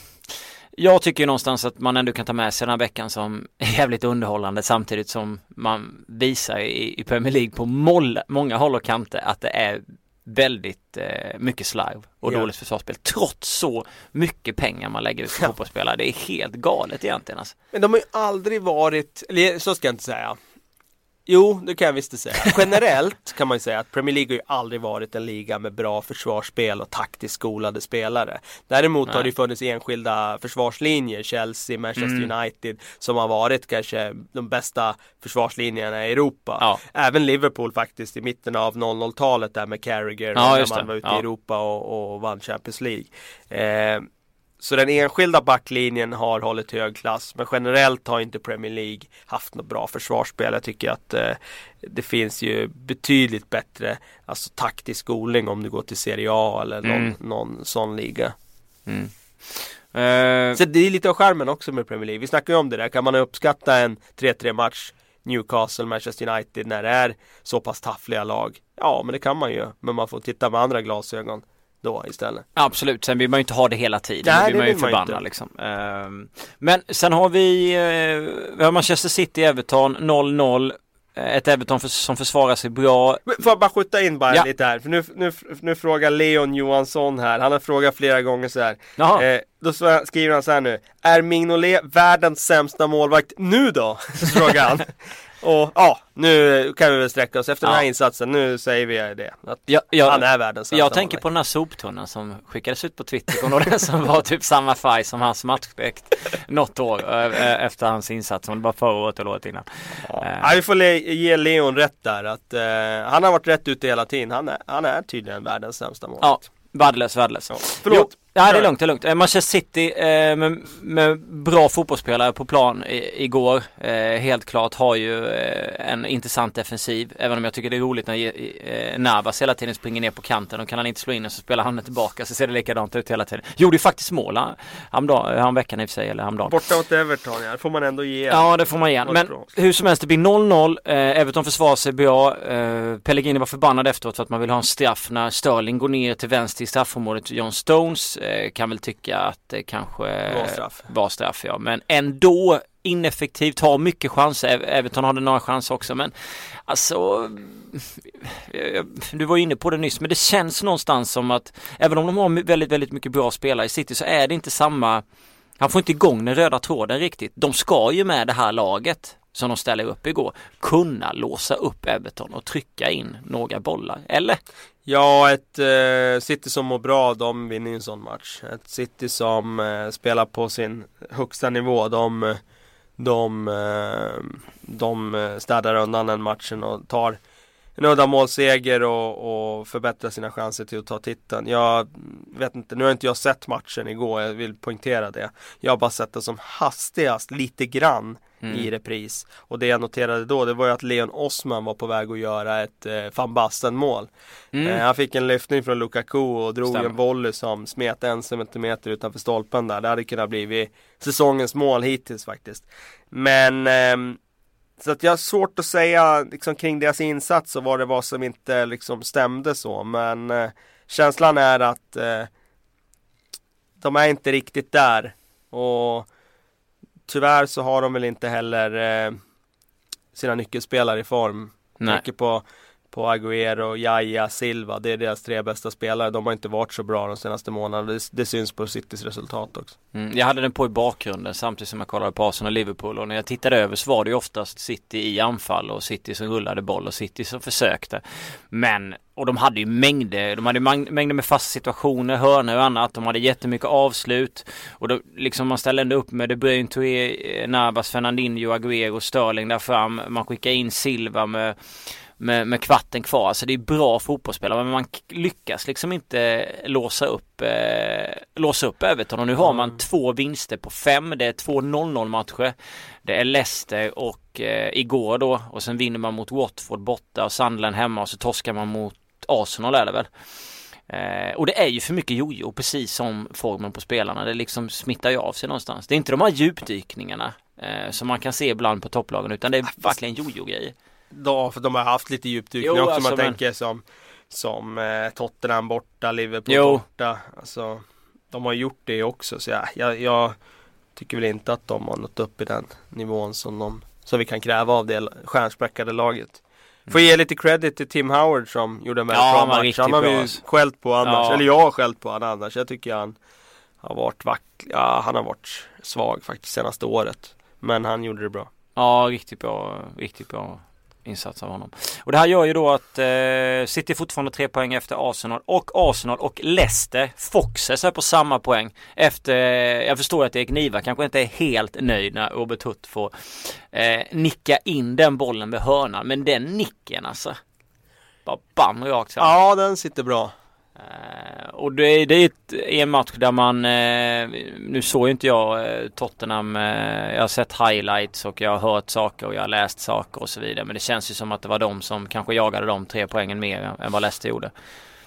jag tycker ju någonstans att man ändå kan ta med sig den här veckan som jävligt underhållande samtidigt som man visar i, i Premier League på moll, många håll och kanter att det är väldigt eh, mycket slarv och Ja. dåligt försvarsspel trots så mycket pengar man lägger ut på fotbollsspelare. Det är helt galet egentligen alltså. Men de har ju aldrig varit, eller så ska jag inte säga. Jo, det kan jag visst säga. Generellt kan man ju säga att Premier League har ju aldrig varit en liga med bra försvarsspel och taktiskt skolade spelare. Däremot har Nej. det ju funnits enskilda försvarslinjer, Chelsea, Manchester Mm. United, som har varit kanske de bästa försvarslinjerna i Europa. Ja. Även Liverpool faktiskt i mitten av 00-talet där med Carragher Ja, när man var ute Ja. i Europa och, och vann Champions League. Eh, så den enskilda backlinjen har hållit hög klass men generellt har inte Premier League haft något bra försvarsspel. Jag tycker att eh, det finns ju betydligt bättre alltså taktisk skolning om du går till Serie A eller någon, Mm. någon sån liga. Mm. Eh, Så det är lite av skärmen också med Premier League. Vi snackar ju om det där, kan man uppskatta en 3-3 match Newcastle, Manchester United när det är så pass taffliga lag? Ja, men det kan man ju. Men man får titta med andra glasögon då istället. Absolut, sen vill man ju inte ha det hela tiden. Nej, då blir det man ju förbannad liksom. Ehm, Men sen har vi, eh, vi har Manchester City, Everton 0-0. Eh, Ett Everton som försvarar sig bra. Får jag bara skjuta in bara Ja. lite här? För nu, nu, nu frågar Leon Johansson här, han har frågat flera gånger så här. Eh, då skriver han så här nu. Är Mignolet världens sämsta målvakt nu då? [laughs] Frågar han. [laughs] Och ja, nu kan vi väl sträcka oss efter ja. den här insatsen. Nu säger vi det. Att ja, jag, han är världens Jag tänker på den här soptunnan som skickades ut på Twitter. Kommer den som var typ samma färg som hans matchdräkt något år efter hans insats. Som det var förra året eller året innan. Ja. Ja vi får ge Leon rätt där. Att, uh, han har varit rätt ute hela tiden. Han är, han är tydligen världens sämsta mål. Ja, värdelös, värdelös. Ja. Förlåt. Ja det är lugnt, det är lugnt. Eh, Manchester City eh, med, med, bra fotbollsspelare på plan i, igår. Eh, helt klart har ju eh, en intressant defensiv. Även om jag tycker det är roligt när eh, Navas hela tiden springer ner på kanten och kan han inte slå in och så spelar han tillbaka så ser det likadant ut hela tiden. Gjorde ju faktiskt mål häromdagen, veckan i och för sig eller häromdagen. Borta mot Everton ja, det får man ändå ge. Ja det får man ge. Men hur som helst det blir 0-0. Eh, Everton försvarar sig bra. Eh, Pellegrini var förbannad efteråt för att man vill ha en straff när Sterling går ner till vänster i straffområdet. John Stones Eh, kan väl tycka att det kanske var straff. var straff ja. Men ändå ineffektivt, har mycket chanser. Everton hade några chanser också men alltså du var inne på det nyss men det känns någonstans som att även om de har väldigt, väldigt mycket bra spelare i City så är det inte samma han får inte igång den röda tråden riktigt. De ska ju med det här laget som de ställer upp igår kunna låsa upp Everton och trycka in några bollar, eller? Ja, ett eh, City som mår bra, de vinner ju en sån match. Ett City som eh, spelar på sin högsta nivå, de, eh, de, eh, de eh, städar undan den matchen och tar en uddamålsseger och, och förbättrar sina chanser till att ta titeln. Jag vet inte, nu har inte jag sett matchen igår, jag vill poängtera det. Jag har bara sett det som hastigast, lite grann mm. i repris. Och det jag noterade då, det var ju att Leon Osman var på väg att göra ett eh, van Basten mål. Mm. Eh, han fick en lyftning från Lukaku och drog Stämmer. en volley som smet en centimeter utanför stolpen där. Det hade kunnat bli säsongens mål hittills faktiskt. Men eh, så att jag har svårt att säga liksom, kring deras insats och vad det var som inte liksom stämde så. Men eh, känslan är att eh, de är inte riktigt där. Och tyvärr så har de väl inte heller eh, sina nyckelspelare i form. Nej. Mycket på på Agüero, Jaya, Silva. Det är deras tre bästa spelare. De har inte varit så bra de senaste månaderna. Det, det syns på Citys resultat också. Mm, jag hade den på i bakgrunden samtidigt som jag kollade på Arsenal och Liverpool och när jag tittade över så var det ju oftast City i anfall och City som rullade boll och City som försökte. Men och de hade ju mängder, de hade mängder med fasta situationer, hörnor och annat. De hade jättemycket avslut. Och då liksom man ställde ändå upp med De Bruyne, Touré, eh, Navas, Fernandinho, Agüero, Sterling där fram. Man skickade in Silva med med, med kvarten kvar. Alltså det är bra fotbollsspelare men man lyckas liksom inte låsa upp, eh, låsa upp Everton och nu har man två vinster på fem. Det är två 0-0 matcher. Det är Leicester och eh, igår då och sen vinner man mot Watford borta och Sandland hemma och så torskar man mot Arsenal är det väl. Eh, och det är ju för mycket jojo precis som formen på spelarna. Det liksom smittar ju av sig någonstans. Det är inte de här djupdykningarna eh, som man kan se ibland på topplagen utan det är verkligen jojo-grejer. Ja, för de har haft lite djupdykning också alltså, man men... tänker som Som eh, Tottenham borta, Liverpool jo. borta Alltså De har gjort det också så jag, jag, jag Tycker väl inte att de har nått upp i den nivån som de Som vi kan kräva av det stjärnspäckade laget Får ge lite credit till Tim Howard som gjorde en väldigt ja, bra match. Han har vi ju skällt på annars, ja. eller jag har skällt på honom annars. Jag tycker han har varit vack, ja han har varit svag faktiskt senaste året. Men han gjorde det bra. Ja, riktigt bra, riktigt bra insats av honom. Och det här gör ju då att eh, City fortfarande tre poäng efter Arsenal och Arsenal och Leicester. Foxes är på samma poäng efter, jag förstår att Erik Niva kanske inte är helt nöjd när Robert Hutt får eh, nicka in den bollen med hörnan. Men den nicken alltså. Bara bam rakt fram. Ja den sitter bra. Uh, och det, det är ett, en match där man, uh, nu såg inte jag uh, Tottenham, jag har sett highlights och jag har hört saker och jag har läst saker och så vidare. Men det känns ju som att det var de som kanske jagade de tre poängen mer än vad Leicester gjorde.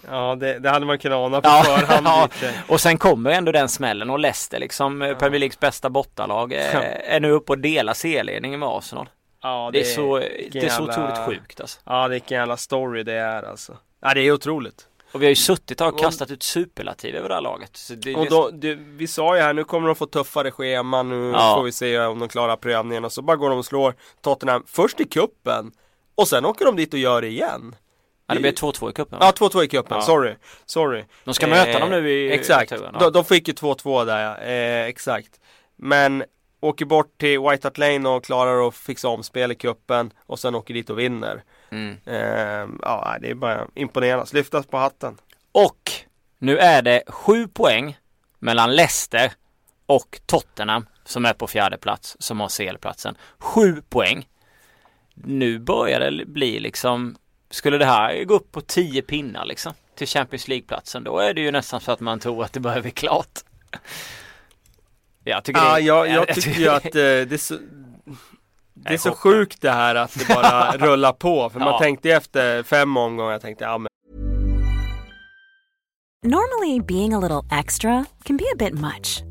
Ja det, det hade man kunnat ana på ja, förhand. [laughs] ja. Och sen kommer ändå den smällen och Leicester liksom ja. Premier Leagues bästa bortalag är, är nu uppe och delar C-ledningen med Arsenal. Ja, det, det är så, det är så otroligt sjukt alltså. Ja det är vilken jävla story det är alltså. Ja det är otroligt. Och vi har ju suttit och kastat ut superlativ över det här laget. Det, och då, det, vi sa ju här, nu kommer de få tuffare schema, nu ja. får vi se om de klarar prövningen. Och så bara går de och slår Tottenham först i kuppen och sen åker de dit och gör det igen. Ja, det blir 2-2 i cupen. Ja, 2-2 i cupen. Ja. Sorry. Sorry. De ska möta dem nu i Exakt. Ja. De, de fick ju 2-2 där ja. Eh, exakt. Men åker bort till White Hart Lane och klarar att fixa om spel i kuppen och sen åker dit och vinner. Mm. Eh, ja, det är bara imponerande. Lyftas på hatten. Och nu är det sju poäng mellan Leicester och Tottenham som är på fjärde plats som har CL-platsen. Sju poäng. Nu börjar det bli liksom Skulle det här gå upp på tio pinnar liksom till Champions League-platsen då är det ju nästan så att man tror att det börjar bli klart. [laughs] Jag tycker ja, det, jag, jag [laughs] tycker ju att eh, det det är så sjukt det här att det bara [laughs] rullar på. För ja. man tänkte efter fem omgångar, jag tänkte ja men Normally being a little extra can be a bit much.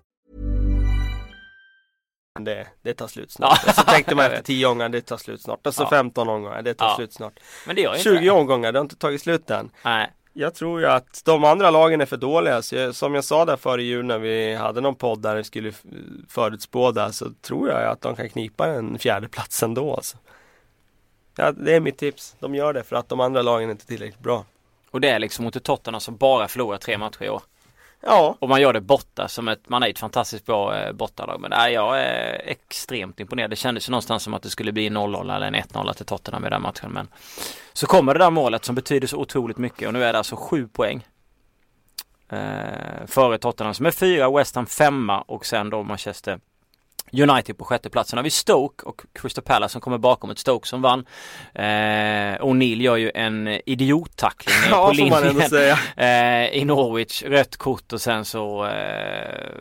Det, det tar slut snart. Och så tänkte man [laughs] efter 10 omgångar, det tar slut snart. Och så ja. 15 omgångar, det tar ja. slut snart. Men det gör 20 inte. omgångar, det har inte tagit slut än. Nej. Jag tror ju att de andra lagen är för dåliga. Så jag, som jag sa där före jul när vi hade någon podd där vi skulle förutspå där så tror jag att de kan knipa en fjärde plats ändå. Alltså. Ja, det är mitt tips. De gör det för att de andra lagen är inte tillräckligt bra. Och det är liksom mot Tottenham som bara förlorar tre matcher i år. Ja. Och man gör det borta som ett, man är ett fantastiskt bra eh, bortalag. Men nej, jag är extremt imponerad. Det kändes ju någonstans som att det skulle bli 0-0 eller en 1-0 till Tottenham i den matchen. Men så kommer det där målet som betyder så otroligt mycket och nu är det alltså sju poäng. Eh, före Tottenham som är fyra, West Ham femma och sen då Manchester United på sjätte platsen har vi Stoke och Crystal Palace som kommer bakom ett Stoke som vann. Eh, O'Neill gör ju en idiottackling [laughs] ja, på linjen eh, i Norwich, rött kort och sen så eh,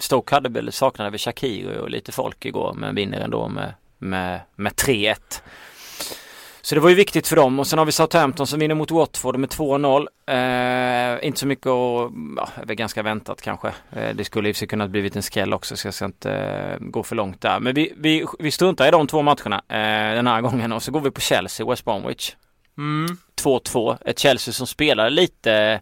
Stoke hade väl saknade väl Shakiri och lite folk igår men vinner ändå med, med, med 3-1. Så det var ju viktigt för dem och sen har vi Southampton som vinner mot Watford med 2-0. Eh, inte så mycket att, ja, det är ganska väntat kanske. Eh, det skulle i och för sig kunnat blivit en skräll också så jag ska inte eh, gå för långt där. Men vi, vi, vi struntar i de två matcherna eh, den här gången och så går vi på Chelsea, West Bromwich. 2-2, ett Chelsea som spelade lite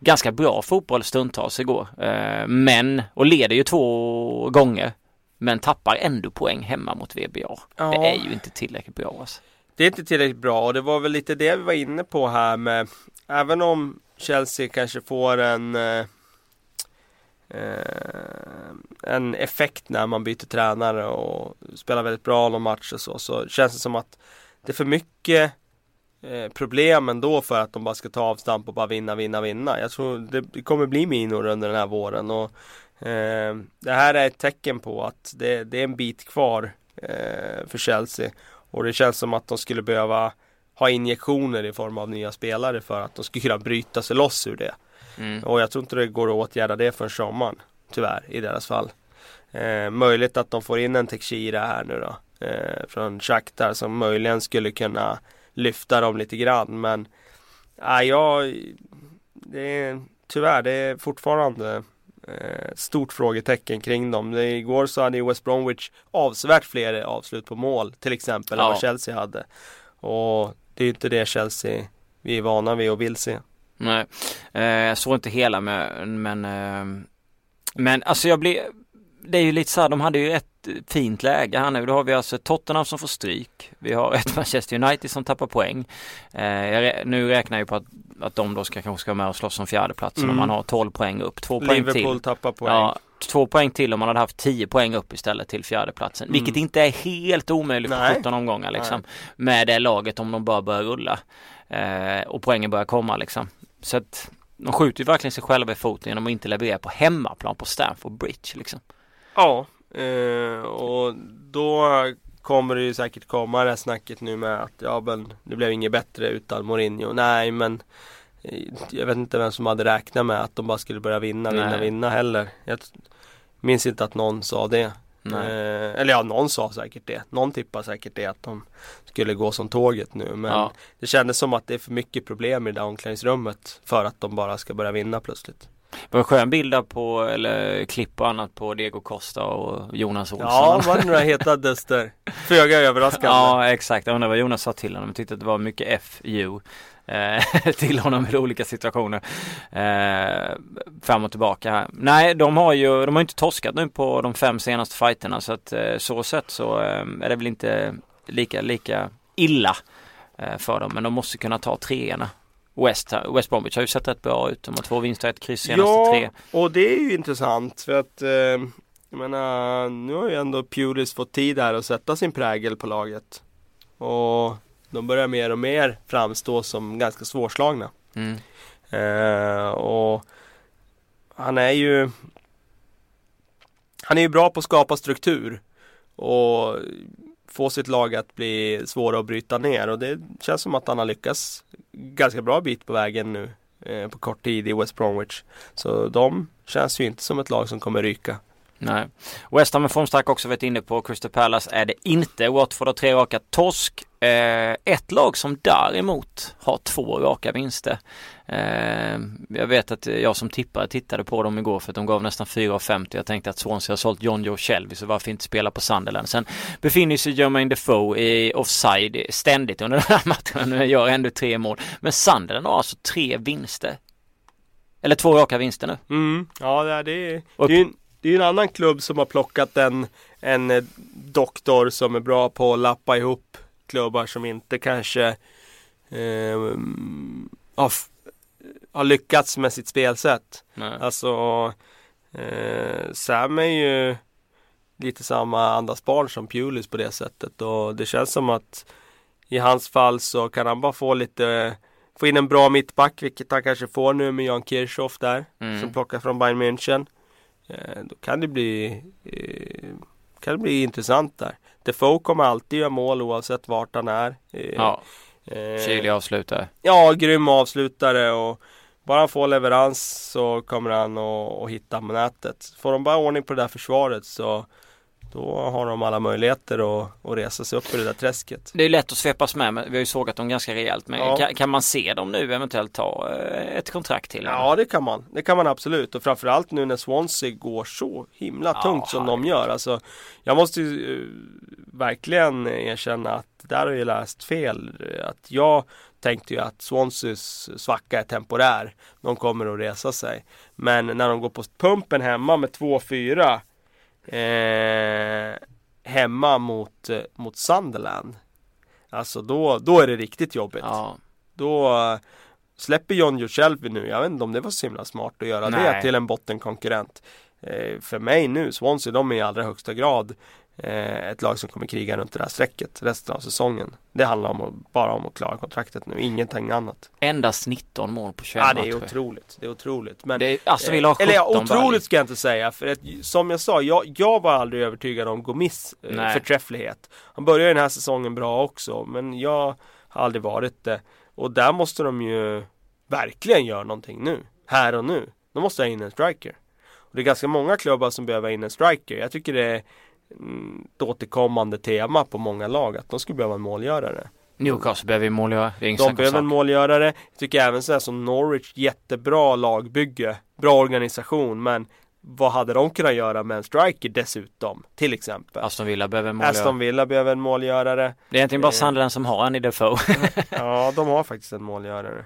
ganska bra fotboll stundtals igår. Eh, men, och leder ju två gånger. Men tappar ändå poäng hemma mot VBA. Ja. Det är ju inte tillräckligt bra alltså. Det är inte tillräckligt bra och det var väl lite det vi var inne på här med Även om Chelsea kanske får en eh, eh, En effekt när man byter tränare och spelar väldigt bra någon match och så Så känns det som att Det är för mycket eh, Problem ändå för att de bara ska ta avstamp och bara vinna, vinna, vinna. Jag tror det kommer bli minor under den här våren och eh, Det här är ett tecken på att det, det är en bit kvar eh, för Chelsea och det känns som att de skulle behöva ha injektioner i form av nya spelare för att de skulle kunna bryta sig loss ur det. Mm. Och jag tror inte det går att åtgärda det för sommaren. Tyvärr i deras fall. Eh, möjligt att de får in en Tekshira här nu då. Eh, från Shakhtar som möjligen skulle kunna lyfta dem lite grann men äh, jag det är, Tyvärr, det är fortfarande eh, stort frågetecken kring dem. Igår så hade ju West Bromwich avsevärt fler avslut på mål till exempel ja. än vad Chelsea hade. Och det är ju inte det Chelsea vi är vana vid och vill se. Nej, eh, jag såg inte hela men, men, eh, men alltså jag blir det är ju lite så här, de hade ju ett fint läge här nu. Då har vi alltså Tottenham som får stryk. Vi har ett [laughs] Manchester United som tappar poäng. Eh, nu räknar jag på att, att de då ska kanske ska med och slåss om fjärdeplatsen mm. om man har 12 poäng upp. Två poäng Liverpool till. Liverpool tappar poäng. Ja, två poäng till om man hade haft 10 poäng upp istället till fjärdeplatsen. Mm. Vilket inte är helt omöjligt på 17 omgångar liksom. Nej. Med det laget om de bara börjar rulla. Eh, och poängen börjar komma liksom. Så att de skjuter ju verkligen sig själva i foten genom att inte leverera på hemmaplan på Stamford Bridge liksom. Ja, eh, och då kommer det ju säkert komma det här snacket nu med att ja men det blev inget bättre utan Mourinho. Nej men eh, jag vet inte vem som hade räknat med att de bara skulle börja vinna, vinna, Nej. vinna heller. Jag minns inte att någon sa det. Eh, eller ja, någon sa säkert det. Någon tippar säkert det att de skulle gå som tåget nu. Men ja. det kändes som att det är för mycket problem i det där omklädningsrummet för att de bara ska börja vinna plötsligt. Det var en skön bild där på, eller klipp och annat på Diego Costa och Jonas Olsson. Ja, var det några heta duster? Föga överraskande. Ja, exakt. Jag undrar vad Jonas sa till honom. Jag tyckte att det var mycket FU eh, [laughs] till honom i olika situationer. Eh, fram och tillbaka. Nej, de har ju, de har inte torskat nu på de fem senaste fighterna så att eh, så sett så eh, är det väl inte lika, lika illa för dem. Men de måste kunna ta treorna West, West Bromwich har ju sett rätt bra ut. De har två vinster, ett kryss senaste ja, tre. och det är ju intressant för att eh, jag menar, nu har ju ändå Pulis fått tid här att sätta sin prägel på laget. Och de börjar mer och mer framstå som ganska svårslagna. Mm. Eh, och han är ju Han är ju bra på att skapa struktur och få sitt lag att bli svåra att bryta ner och det känns som att han har lyckats ganska bra bit på vägen nu eh, på kort tid i West Bromwich. Så de känns ju inte som ett lag som kommer ryka. Nej. West Ham är formstark också varit inne på. Crystal Palace är det inte. Watford har tre raka torsk. Eh, ett lag som däremot har två raka vinster. Eh, jag vet att jag som tippare tittade på dem igår för att de gav nästan 4,50. Jag tänkte att Swansea har sålt John Joe Shelby så varför inte spela på Sunderland. Sen befinner sig Jermaine Defoe i offside ständigt under den här matchen och gör ändå tre mål. Men Sunderland har alltså tre vinster. Eller två raka vinster nu. Mm, ja, det är, det är ju det är en annan klubb som har plockat en, en eh, doktor som är bra på att lappa ihop klubbar som inte kanske eh, har, har lyckats med sitt spelsätt. Nej. Alltså eh, Sam är ju lite samma andas barn som Pulis på det sättet och det känns som att i hans fall så kan han bara få lite Få in en bra mittback vilket han kanske får nu med Jan Kirchhoff där mm. Som plockar från Bayern München då kan det bli eh, kan det bli intressant där. Defoe kommer alltid göra mål oavsett vart han är. Eh, ja. Kylig avslutare. Ja, grym avslutare och bara han får leverans så kommer han att hitta nätet. Får de bara ordning på det där försvaret så då har de alla möjligheter att, att resa sig upp ur det där träsket. Det är lätt att svepas med, men vi har ju sågat dem ganska rejält. Men ja. kan, kan, man se dem nu eventuellt ta eh, ett kontrakt till? Ja, det kan man. Det kan man absolut. Och framförallt nu när Swansea går så himla tungt ja, som de gör. Alltså, jag måste ju uh, verkligen erkänna att där har jag läst fel. Att jag tänkte ju att Swanseas svacka är temporär. De kommer att resa sig. Men när de går på pumpen hemma med 2-4 eh, hemma mot, eh, mot Sunderland. Alltså då, då är det riktigt jobbigt. Ja. Då uh, släpper John Shelby nu. Jag vet inte om det var så himla smart att göra Nej. det till en bottenkonkurrent. Eh, för mig nu, Swansea, de är i allra högsta grad eh, ett lag som kommer kriga runt det här strecket resten av säsongen. Det handlar om att, bara om att klara kontraktet nu, ingenting annat. Endast 19 mål på 21 Ja, det är otroligt. Det är otroligt. Men, det är, alltså vill ha 17 Eller ja, otroligt ska jag inte säga. För att, som jag sa, jag, jag var aldrig övertygad om Gomis eh, förträfflighet. Han började den här säsongen bra också, men jag har aldrig varit det. Och där måste de ju verkligen göra någonting nu. Här och nu. De måste ha in en striker. Och det är ganska många klubbar som behöver ha in en striker. Jag tycker det är ett återkommande tema på många lag att de skulle behöva en målgörare. Newcastle behöver en målgörare. De behöver en målgörare. Jag tycker även så här som Norwich, jättebra lagbygge. Bra organisation men vad hade de kunnat göra med en striker dessutom? Till exempel. Aston Villa behöver en målgörare. Aston Villa behöver en målgörare. Det är egentligen bara eh. Sunderland som har en i Defoe. ja, de har faktiskt en målgörare.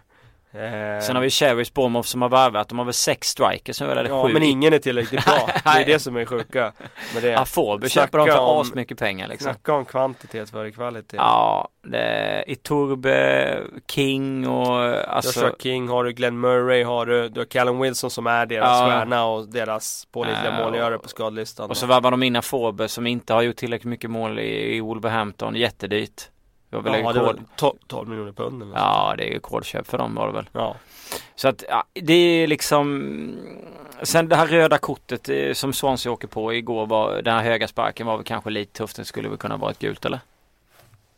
Eh. Sen har vi Cherries Bournemouth som har varvat. De har väl sex strikers nu eller ja, sju? men ingen är tillräckligt bra. [laughs] det är det som är sjuka. Med det. Afobe köper de för asmycket pengar liksom. Snacka om kvantitet före kvalitet. Ja, det är Iturbe, King och alltså. Joshua King har du, Glenn Murray har du, du har Callum Wilson som är deras ja. stjärna och deras pålitliga ja, målgörare på skadlistan. Och så varvar de in Afobe som inte har gjort tillräckligt mycket mål i, i Wolverhampton, jättedyrt. Det var väl ja, det var 12 miljoner pund eller Ja, det är rekordköp för dem var det väl. Ja. Så att ja, det är liksom Sen det här röda kortet eh, som Swansea åker på igår var Den här höga sparken var väl kanske lite tufft. Det skulle väl kunna vara ett gult eller?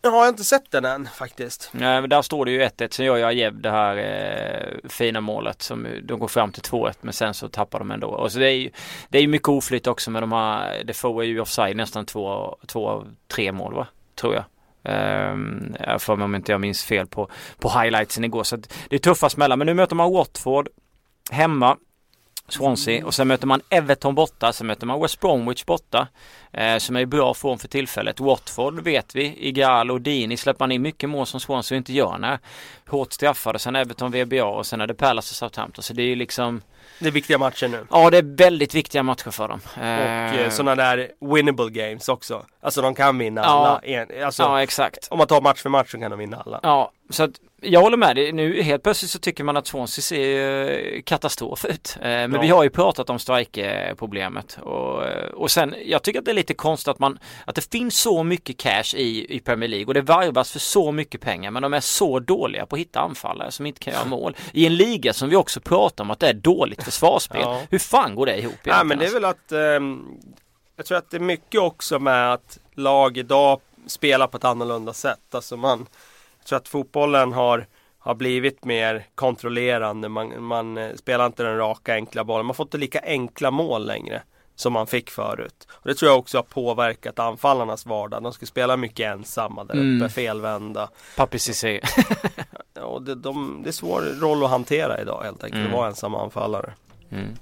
Ja, jag har inte sett den än faktiskt. Nej, men där står det ju 1-1. Sen gör ju Ajev det här eh, fina målet som de går fram till 2-1 men sen så tappar de ändå. Och så det är ju det är mycket oflytt också med de här. Defoe är ju offside nästan två, två av tre mål va? Tror jag. Ehm, um, för mig om inte jag minns fel på, på highlightsen igår. Så det är tuffa smällar. Men nu möter man Watford hemma. Swansea och sen möter man Everton borta, sen möter man West Bromwich borta eh, som är i bra form för tillfället. Watford vet vi, Igalo och Dini släpper man in mycket mål som Swansea inte gör när hårt straffade. Sen Everton, VBA och sen är det Palace och Southampton. Så det är ju liksom det är viktiga matcher nu. Ja, det är väldigt viktiga matcher för dem. Och eh, sådana där winnable games också. Alltså de kan vinna alla. En, alltså, ja, exakt. Om man tar match för match så kan de vinna alla. Ja, så att jag håller med dig. Nu helt plötsligt så tycker man att Swansea ser eh, katastrof ut. Eh, men ja. vi har ju pratat om strike-problemet. Och, eh, och sen, jag tycker att det är lite konstigt att man, att det finns så mycket cash i, i Premier League och det varvas för så mycket pengar men de är så dåliga på att hitta anfallare som inte kan göra mål. I en liga som vi också pratar om att det är dåligt försvarsspel. Ja. Hur fan går det ihop egentligen? Ja men det är väl att um, Jag tror att det är mycket också med att lag idag spelar på ett annorlunda sätt. Alltså man tror att fotbollen har, har blivit mer kontrollerande. Man, man eh, spelar inte den raka enkla bollen. Man får inte lika enkla mål längre som man fick förut. Och Det tror jag också har påverkat anfallarnas vardag. De ska spela mycket ensamma där uppe, mm. felvända. Papi Cissé. och det, de, det är svår roll att hantera idag helt enkelt, mm. att vara ensam anfallare. Mm.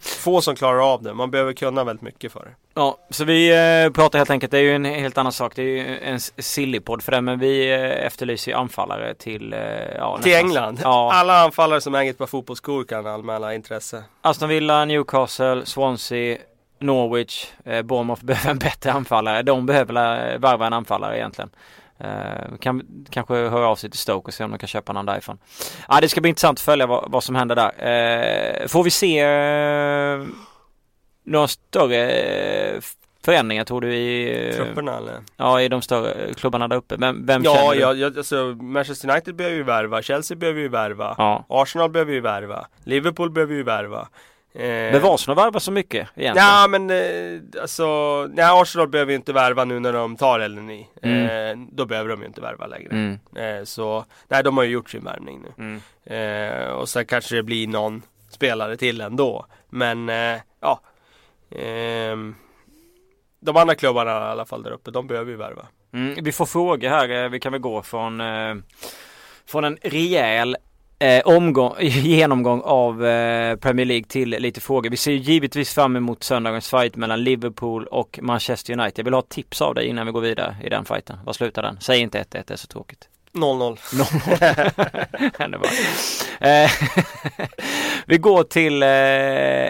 Få som klarar av det, man behöver kunna väldigt mycket för det. Ja, så vi eh, pratar helt enkelt, det är ju en helt annan sak. Det är ju en sillypodd för det, men vi eh, efterlyser ju anfallare till... Eh, ja, till England? Ja. Alla anfallare som äger ett par fotbollsskor kan anmäla intresse. Aston Villa, Newcastle, Swansea, Norwich, eh, Bournemouth [laughs] behöver en bättre anfallare. De behöver varva en anfallare egentligen. Uh, kan kanske höra av sig till Stoke och se om de kan köpa någon därifrån. Ja, uh, det ska bli intressant att följa vad, vad som händer där. Uh, får vi se uh, några större förändringar tror du i Trupperna eller? Ja, i de större klubbarna där uppe. Vem, vem ja, känner du? Ja, ja, alltså Manchester United behöver ju värva, Chelsea behöver ju värva, ja. Arsenal behöver ju värva, Liverpool behöver ju värva. Eh, men Arsenal värva så mycket egentligen? Ja men eh, alltså, nej Arsenal behöver ju inte värva nu när de tar Elneny. Mm. Eh, då behöver de ju inte värva längre. Mm. Eh, så, nej de har ju gjort sin värvning nu. Mm. Eh, och sen kanske det blir någon spelare till ändå. Men eh, ja. Ehm, de andra klubbarna i alla fall där uppe, de behöver ju värva. Mm, vi får frågor här, vi kan väl gå från från en rejäl eh, omgång, [laughs] genomgång av eh, Premier League till lite frågor. Vi ser givetvis fram emot söndagens fight mellan Liverpool och Manchester United. Jag vill ha tips av dig innan vi går vidare i den fighten. Vad slutar den? Säg inte 1-1, det är så tråkigt. 0-0. 0-0. [laughs] Eh, [laughs] vi går till eh,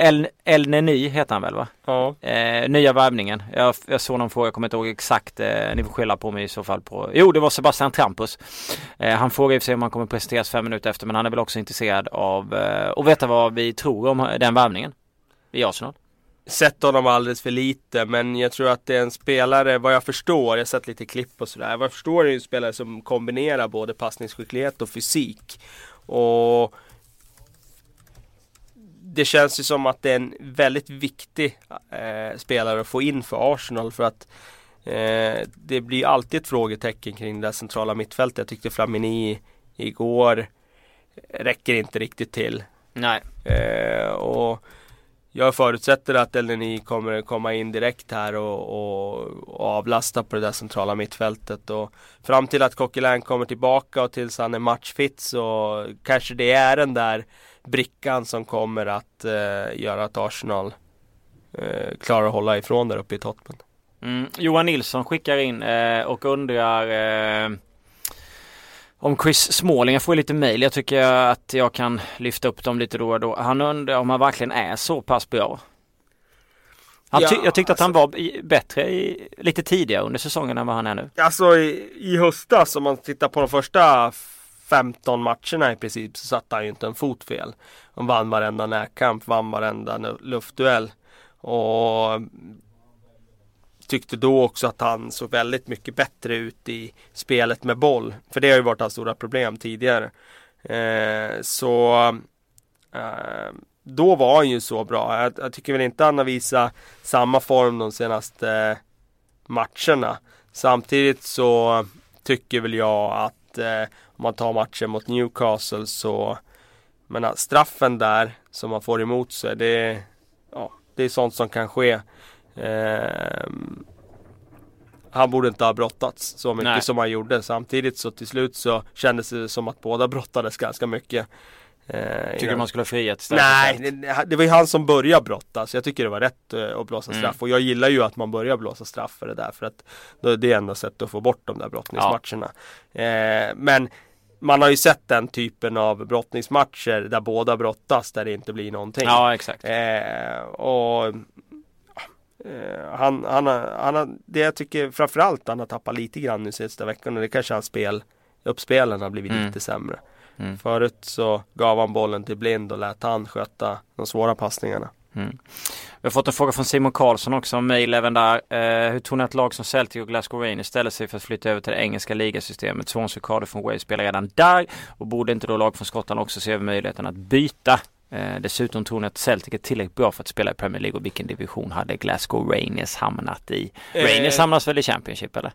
El, El Neny heter han väl va? Ja. Eh, nya värvningen. Jag, jag såg någon fråga, jag kommer inte ihåg exakt. Eh, ni får skylla på mig i så fall på. Jo, det var Sebastian Trampus. Eh, han frågar i och för sig om han kommer presenteras fem minuter efter, men han är väl också intresserad av att veta vad vi tror om den värvningen i Arsenal sett honom alldeles för lite men jag tror att det är en spelare, vad jag förstår, jag har sett lite klipp och sådär. Vad jag förstår är det en spelare som kombinerar både passningsskicklighet och fysik. Och det känns ju som att det är en väldigt viktig eh, spelare att få in för Arsenal för att eh, det blir alltid ett frågetecken kring det centrala mittfältet. Jag tyckte Flamini igår räcker inte riktigt till. Nej. Eh, och jag förutsätter att Elneny kommer komma in direkt här och, och, och, avlasta på det där centrala mittfältet. Och fram till att Coquelin kommer tillbaka och tills han är matchfit så kanske det är den där brickan som kommer att eh, göra att Arsenal eh, klarar att hålla ifrån där uppe i toppen. Mm. Johan Nilsson skickar in eh, och undrar eh, om Chris Smalling. Jag får lite mail. Jag tycker att jag kan lyfta upp dem lite då och då. Han undrar om han verkligen är så pass bra. Han ty ja, jag tyckte att han alltså- var bättre i, lite tidigare under säsongen än vad han är nu. Alltså i, i höstas om man tittar på de första 15 matcherna i princip så satte han ju inte en fot fel. Han vann varenda närkamp, vann varenda luftduell. Och tyckte då också att han såg väldigt mycket bättre ut i spelet med boll. För det har ju varit hans stora problem tidigare. Eh, så eh, då var han ju så bra. Jag, jag, tycker väl inte han har visat samma form de senaste eh, matcherna. Samtidigt så tycker väl jag att eh, om man tar matchen mot Newcastle så menar, straffen där som man får emot sig det, ja, det är sånt som kan ske. Eh, han borde inte ha brottats så mycket Nej. som han gjorde. Samtidigt så till slut så kändes det som att båda brottades ganska mycket. Eh, Tycker du man skulle ha friat istället? Nej, det, det, var ju han som började brotta så jag tycker det var rätt eh, att blåsa mm. straff mm. och jag gillar ju att man börjar blåsa straff för det där för att det är enda sättet att få bort de där brottningsmatcherna. Ja. Eh, men man har ju sett den typen av brottningsmatcher där båda brottas där det inte blir någonting. Ja exakt. Eh, och eh, han, han, han har, det jag tycker framförallt han har tappat lite grann nu sista veckan och det kanske hans spel, uppspelen har blivit mm. lite sämre. Mm. Förut så gav han bollen till Blind och lät han sköta de svåra passningarna. Mm. Vi har fått en fråga från Simon Karlsson också, mail även där. Eh, hur tror ni att lag som Celtic och Glasgow Rangers ställer sig för att flytta över till det engelska ligasystemet? Swansea Cardiff från Wales spelar redan där och borde inte då lag från Skottland också se över möjligheten att byta? Eh, dessutom tror ni att Celtic är tillräckligt bra för att spela i Premier League och vilken division hade Glasgow Rangers hamnat i? Eh. Rangers hamnas väl i Championship eller?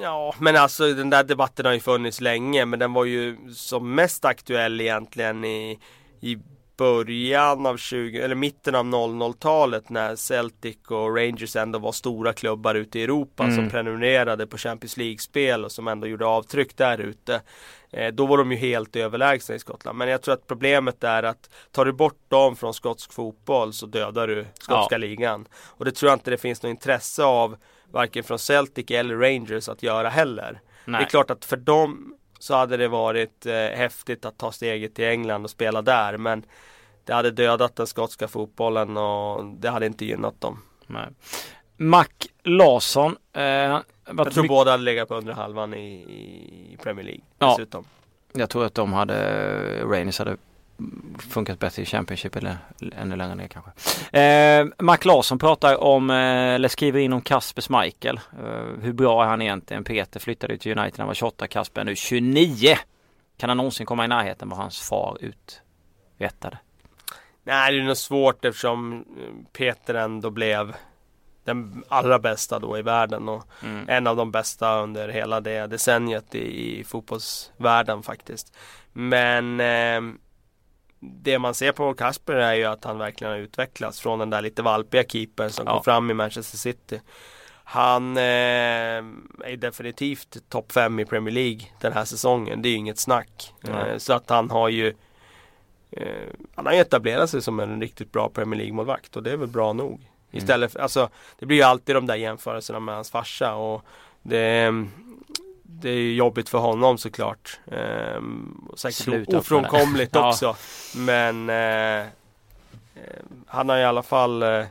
Ja, men alltså den där debatten har ju funnits länge, men den var ju som mest aktuell egentligen i, i början av 20, eller mitten av 00-talet när Celtic och Rangers ändå var stora klubbar ute i Europa mm. som prenumererade på Champions League-spel och som ändå gjorde avtryck där ute. Eh, då var de ju helt överlägsna i Skottland. Men jag tror att problemet är att tar du bort dem från skotsk fotboll så dödar du skotska ja. ligan. Och det tror jag inte det finns något intresse av varken från Celtic eller Rangers att göra heller. Nej. Det är klart att för dem så hade det varit eh, häftigt att ta steget till England och spela där men det hade dödat den skotska fotbollen och det hade inte gynnat dem. Nej. Mac Larsson. Eh, jag tror båda hade legat på under halvan i, i Premier League dessutom. Ja, jag tror att de hade, Rangers hade funkat bättre i Championship eller ännu längre ner kanske. Eh, Mac Larsson pratar om, eh, eller skriver in om Kasper Schmeichel. Eh, hur bra är han egentligen? Peter flyttade till United när han var 28, Kasper är nu 29. Kan han någonsin komma i närheten vad hans far uträttade? Nej, det är nog svårt eftersom eh, Peter ändå blev den allra bästa då i världen och mm. en av de bästa under hela det decenniet i, i fotbollsvärlden faktiskt. Men eh, det man ser på Kasper är ju att han verkligen har utvecklats från den där lite valpiga keepern som ja. kom fram i Manchester City. Han eh, är definitivt topp 5 i Premier League den här säsongen. Det är ju inget snack. Eh, så att han har ju eh, Han har etablerat sig som en riktigt bra Premier League-målvakt och det är väl bra nog. Mm. Istället för, alltså Det blir ju alltid de där jämförelserna med hans farsa och det det är jobbigt för honom såklart. Ehm, säkert Sluta ofrånkomligt [laughs] också. Ja. Men eh, eh, han har i alla fall eh,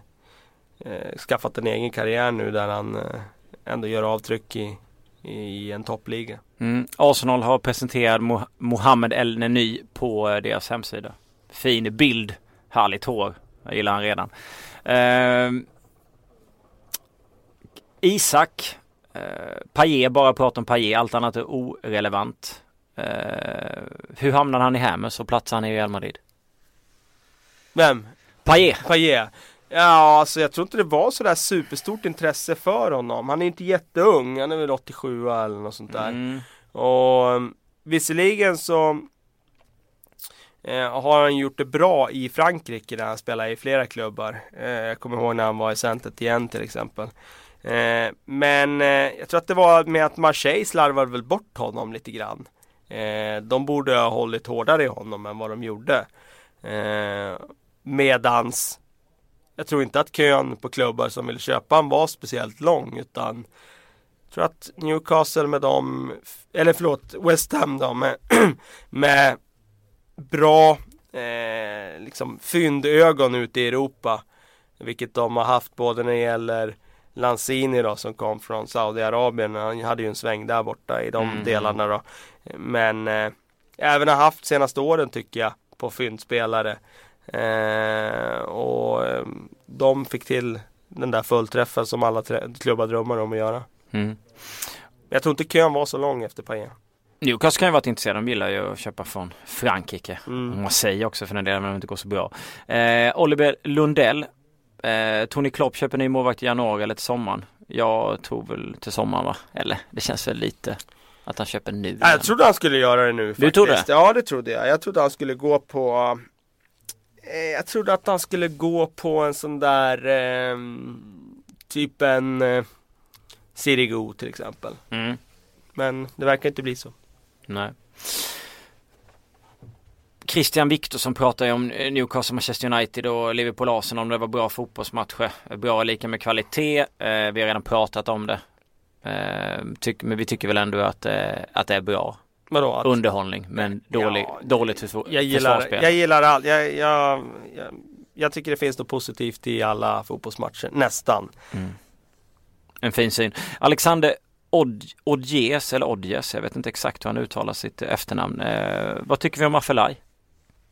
eh, skaffat en egen karriär nu där han eh, ändå gör avtryck i, i en toppliga. Mm. Arsenal har presenterat Mo Mohammed El Neny på eh, deras hemsida. Fin bild, härligt hår. Jag gillar han redan. Ehm, Isak Eh, Paget, bara prata om Paget, allt annat är orelevant. Eh, hur hamnade han i Hammers och platsade han i Real Madrid? Vem? Paget. Paget. Ja, alltså jag tror inte det var sådär superstort intresse för honom. Han är inte jätteung, han är väl 87 eller något sånt där. Mm. Och um, visserligen så eh, har han gjort det bra i Frankrike där han spelar i flera klubbar. Eh, jag kommer ihåg när han var i Centet igen till exempel. Eh, men eh, jag tror att det var med att Marseille slarvade väl bort honom lite grann. Eh, de borde ha hållit hårdare i honom än vad de gjorde. Eh, medans jag tror inte att kön på klubbar som vill köpa honom var speciellt lång utan jag tror att Newcastle med dem, eller förlåt, West Ham då med, [clears throat] med bra eh, liksom fyndögon ute i Europa. Vilket de har haft både när det gäller Lanzini då som kom från Saudiarabien. Han hade ju en sväng där borta i de mm. delarna då. Men eh, även har haft senaste åren tycker jag på fyndspelare. Eh, och eh, de fick till den där fullträffen som alla klubbar drömmer om att göra. Mm. Jag tror inte kön var så lång efter Payen. Newcastle kan ju varit intresserade. De gillar ju att köpa från Frankrike. Mm. Marseille också för den delen, men det inte går så bra. Eh, Oliver Lundell Eh, Tony Klopp köper ny målvakt i januari eller till sommaren. Jag tror väl till sommaren va? Eller det känns väl lite att han köper nu. Ja, jag trodde han skulle göra det nu faktiskt. Du trodde? Ja det trodde jag. Jag trodde han skulle gå på eh, Jag trodde att han skulle gå på en sån där eh, Typ en eh, Sirigu till exempel. Mm. Men det verkar inte bli så. Nej. Christian Viktorsson pratar ju om Newcastle, Manchester United och Liverpool Arsenal om det var bra fotbollsmatcher. Bra lika med kvalitet. Eh, vi har redan pratat om det. Eh, tyck, men vi tycker väl ändå att, eh, att det är bra. Vadå? Att... Underhållning men dålig, ja, dåligt försvar, jag gillar, försvarsspel. Jag gillar allt. Jag, jag, jag, jag, tycker det finns något positivt i alla fotbollsmatcher. Nästan. Mm. En fin syn. Alexander Odjes eller Odjes, jag vet inte exakt hur han uttalar sitt efternamn. Eh, vad tycker vi om Affelaj?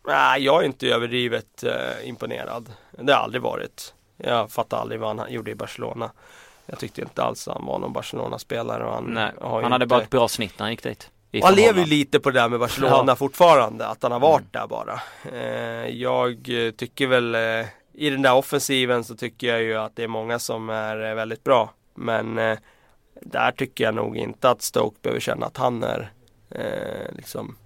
Nej, jag är inte överdrivet eh, imponerad. Det har aldrig varit. Jag fattar aldrig vad han gjorde i Barcelona. Jag tyckte inte alls han var någon Barcelona-spelare. Han, Nej, han hade bara ett bra snitt när han gick dit. Han lever ju lite på det där med Barcelona ja. fortfarande, att han har varit mm. där bara. Eh, jag tycker väl eh, i den där offensiven så tycker jag ju att det är många som är eh, väldigt bra. Men eh, där tycker jag nog inte att Stoke behöver känna att han är eh, liksom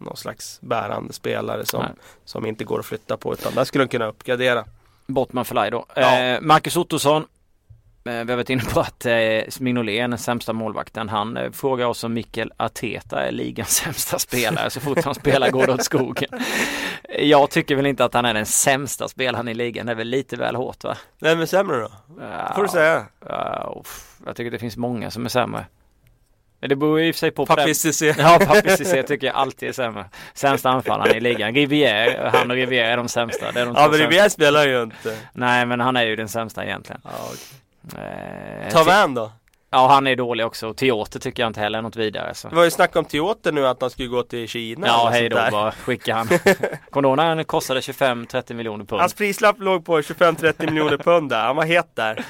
någon slags bärande spelare som, som inte går att flytta på utan där skulle de kunna uppgradera. Bottman för då. Ja. Eh, Marcus Ottosson eh, vi har varit inne på att eh, den sämsta målvakten. Han eh, frågar oss om Mikkel Arteta är ligans [laughs] sämsta spelare. Så fort han spelar går det åt skogen. [laughs] Jag tycker väl inte att han är den sämsta spelaren i ligan. Det är väl lite väl hårt va? Vem är sämre då? Ja, får du säga. Ja, jag tycker det finns många som är sämre. Men det beror ju i och för sig på Papi Cissé. [laughs] Ja, Papi Cissé tycker jag alltid är sämre. Sämsta anfallaren i ligan. Rivière, han och Rivière är de sämsta. Det är de ja, men Rivière spelar ju inte. Nej, men han är ju den sämsta egentligen. Ja, okay. eh, Tavan då? Ja, han är dålig också. Och Teater tycker jag inte heller är något vidare. Så. Det var ju snack om Teater nu att han skulle gå till Kina. Ja, hej då bara skicka han. [laughs] Kommer kostade 25-30 miljoner pund. Hans prislapp låg på 25-30 miljoner pund där. Han var het där.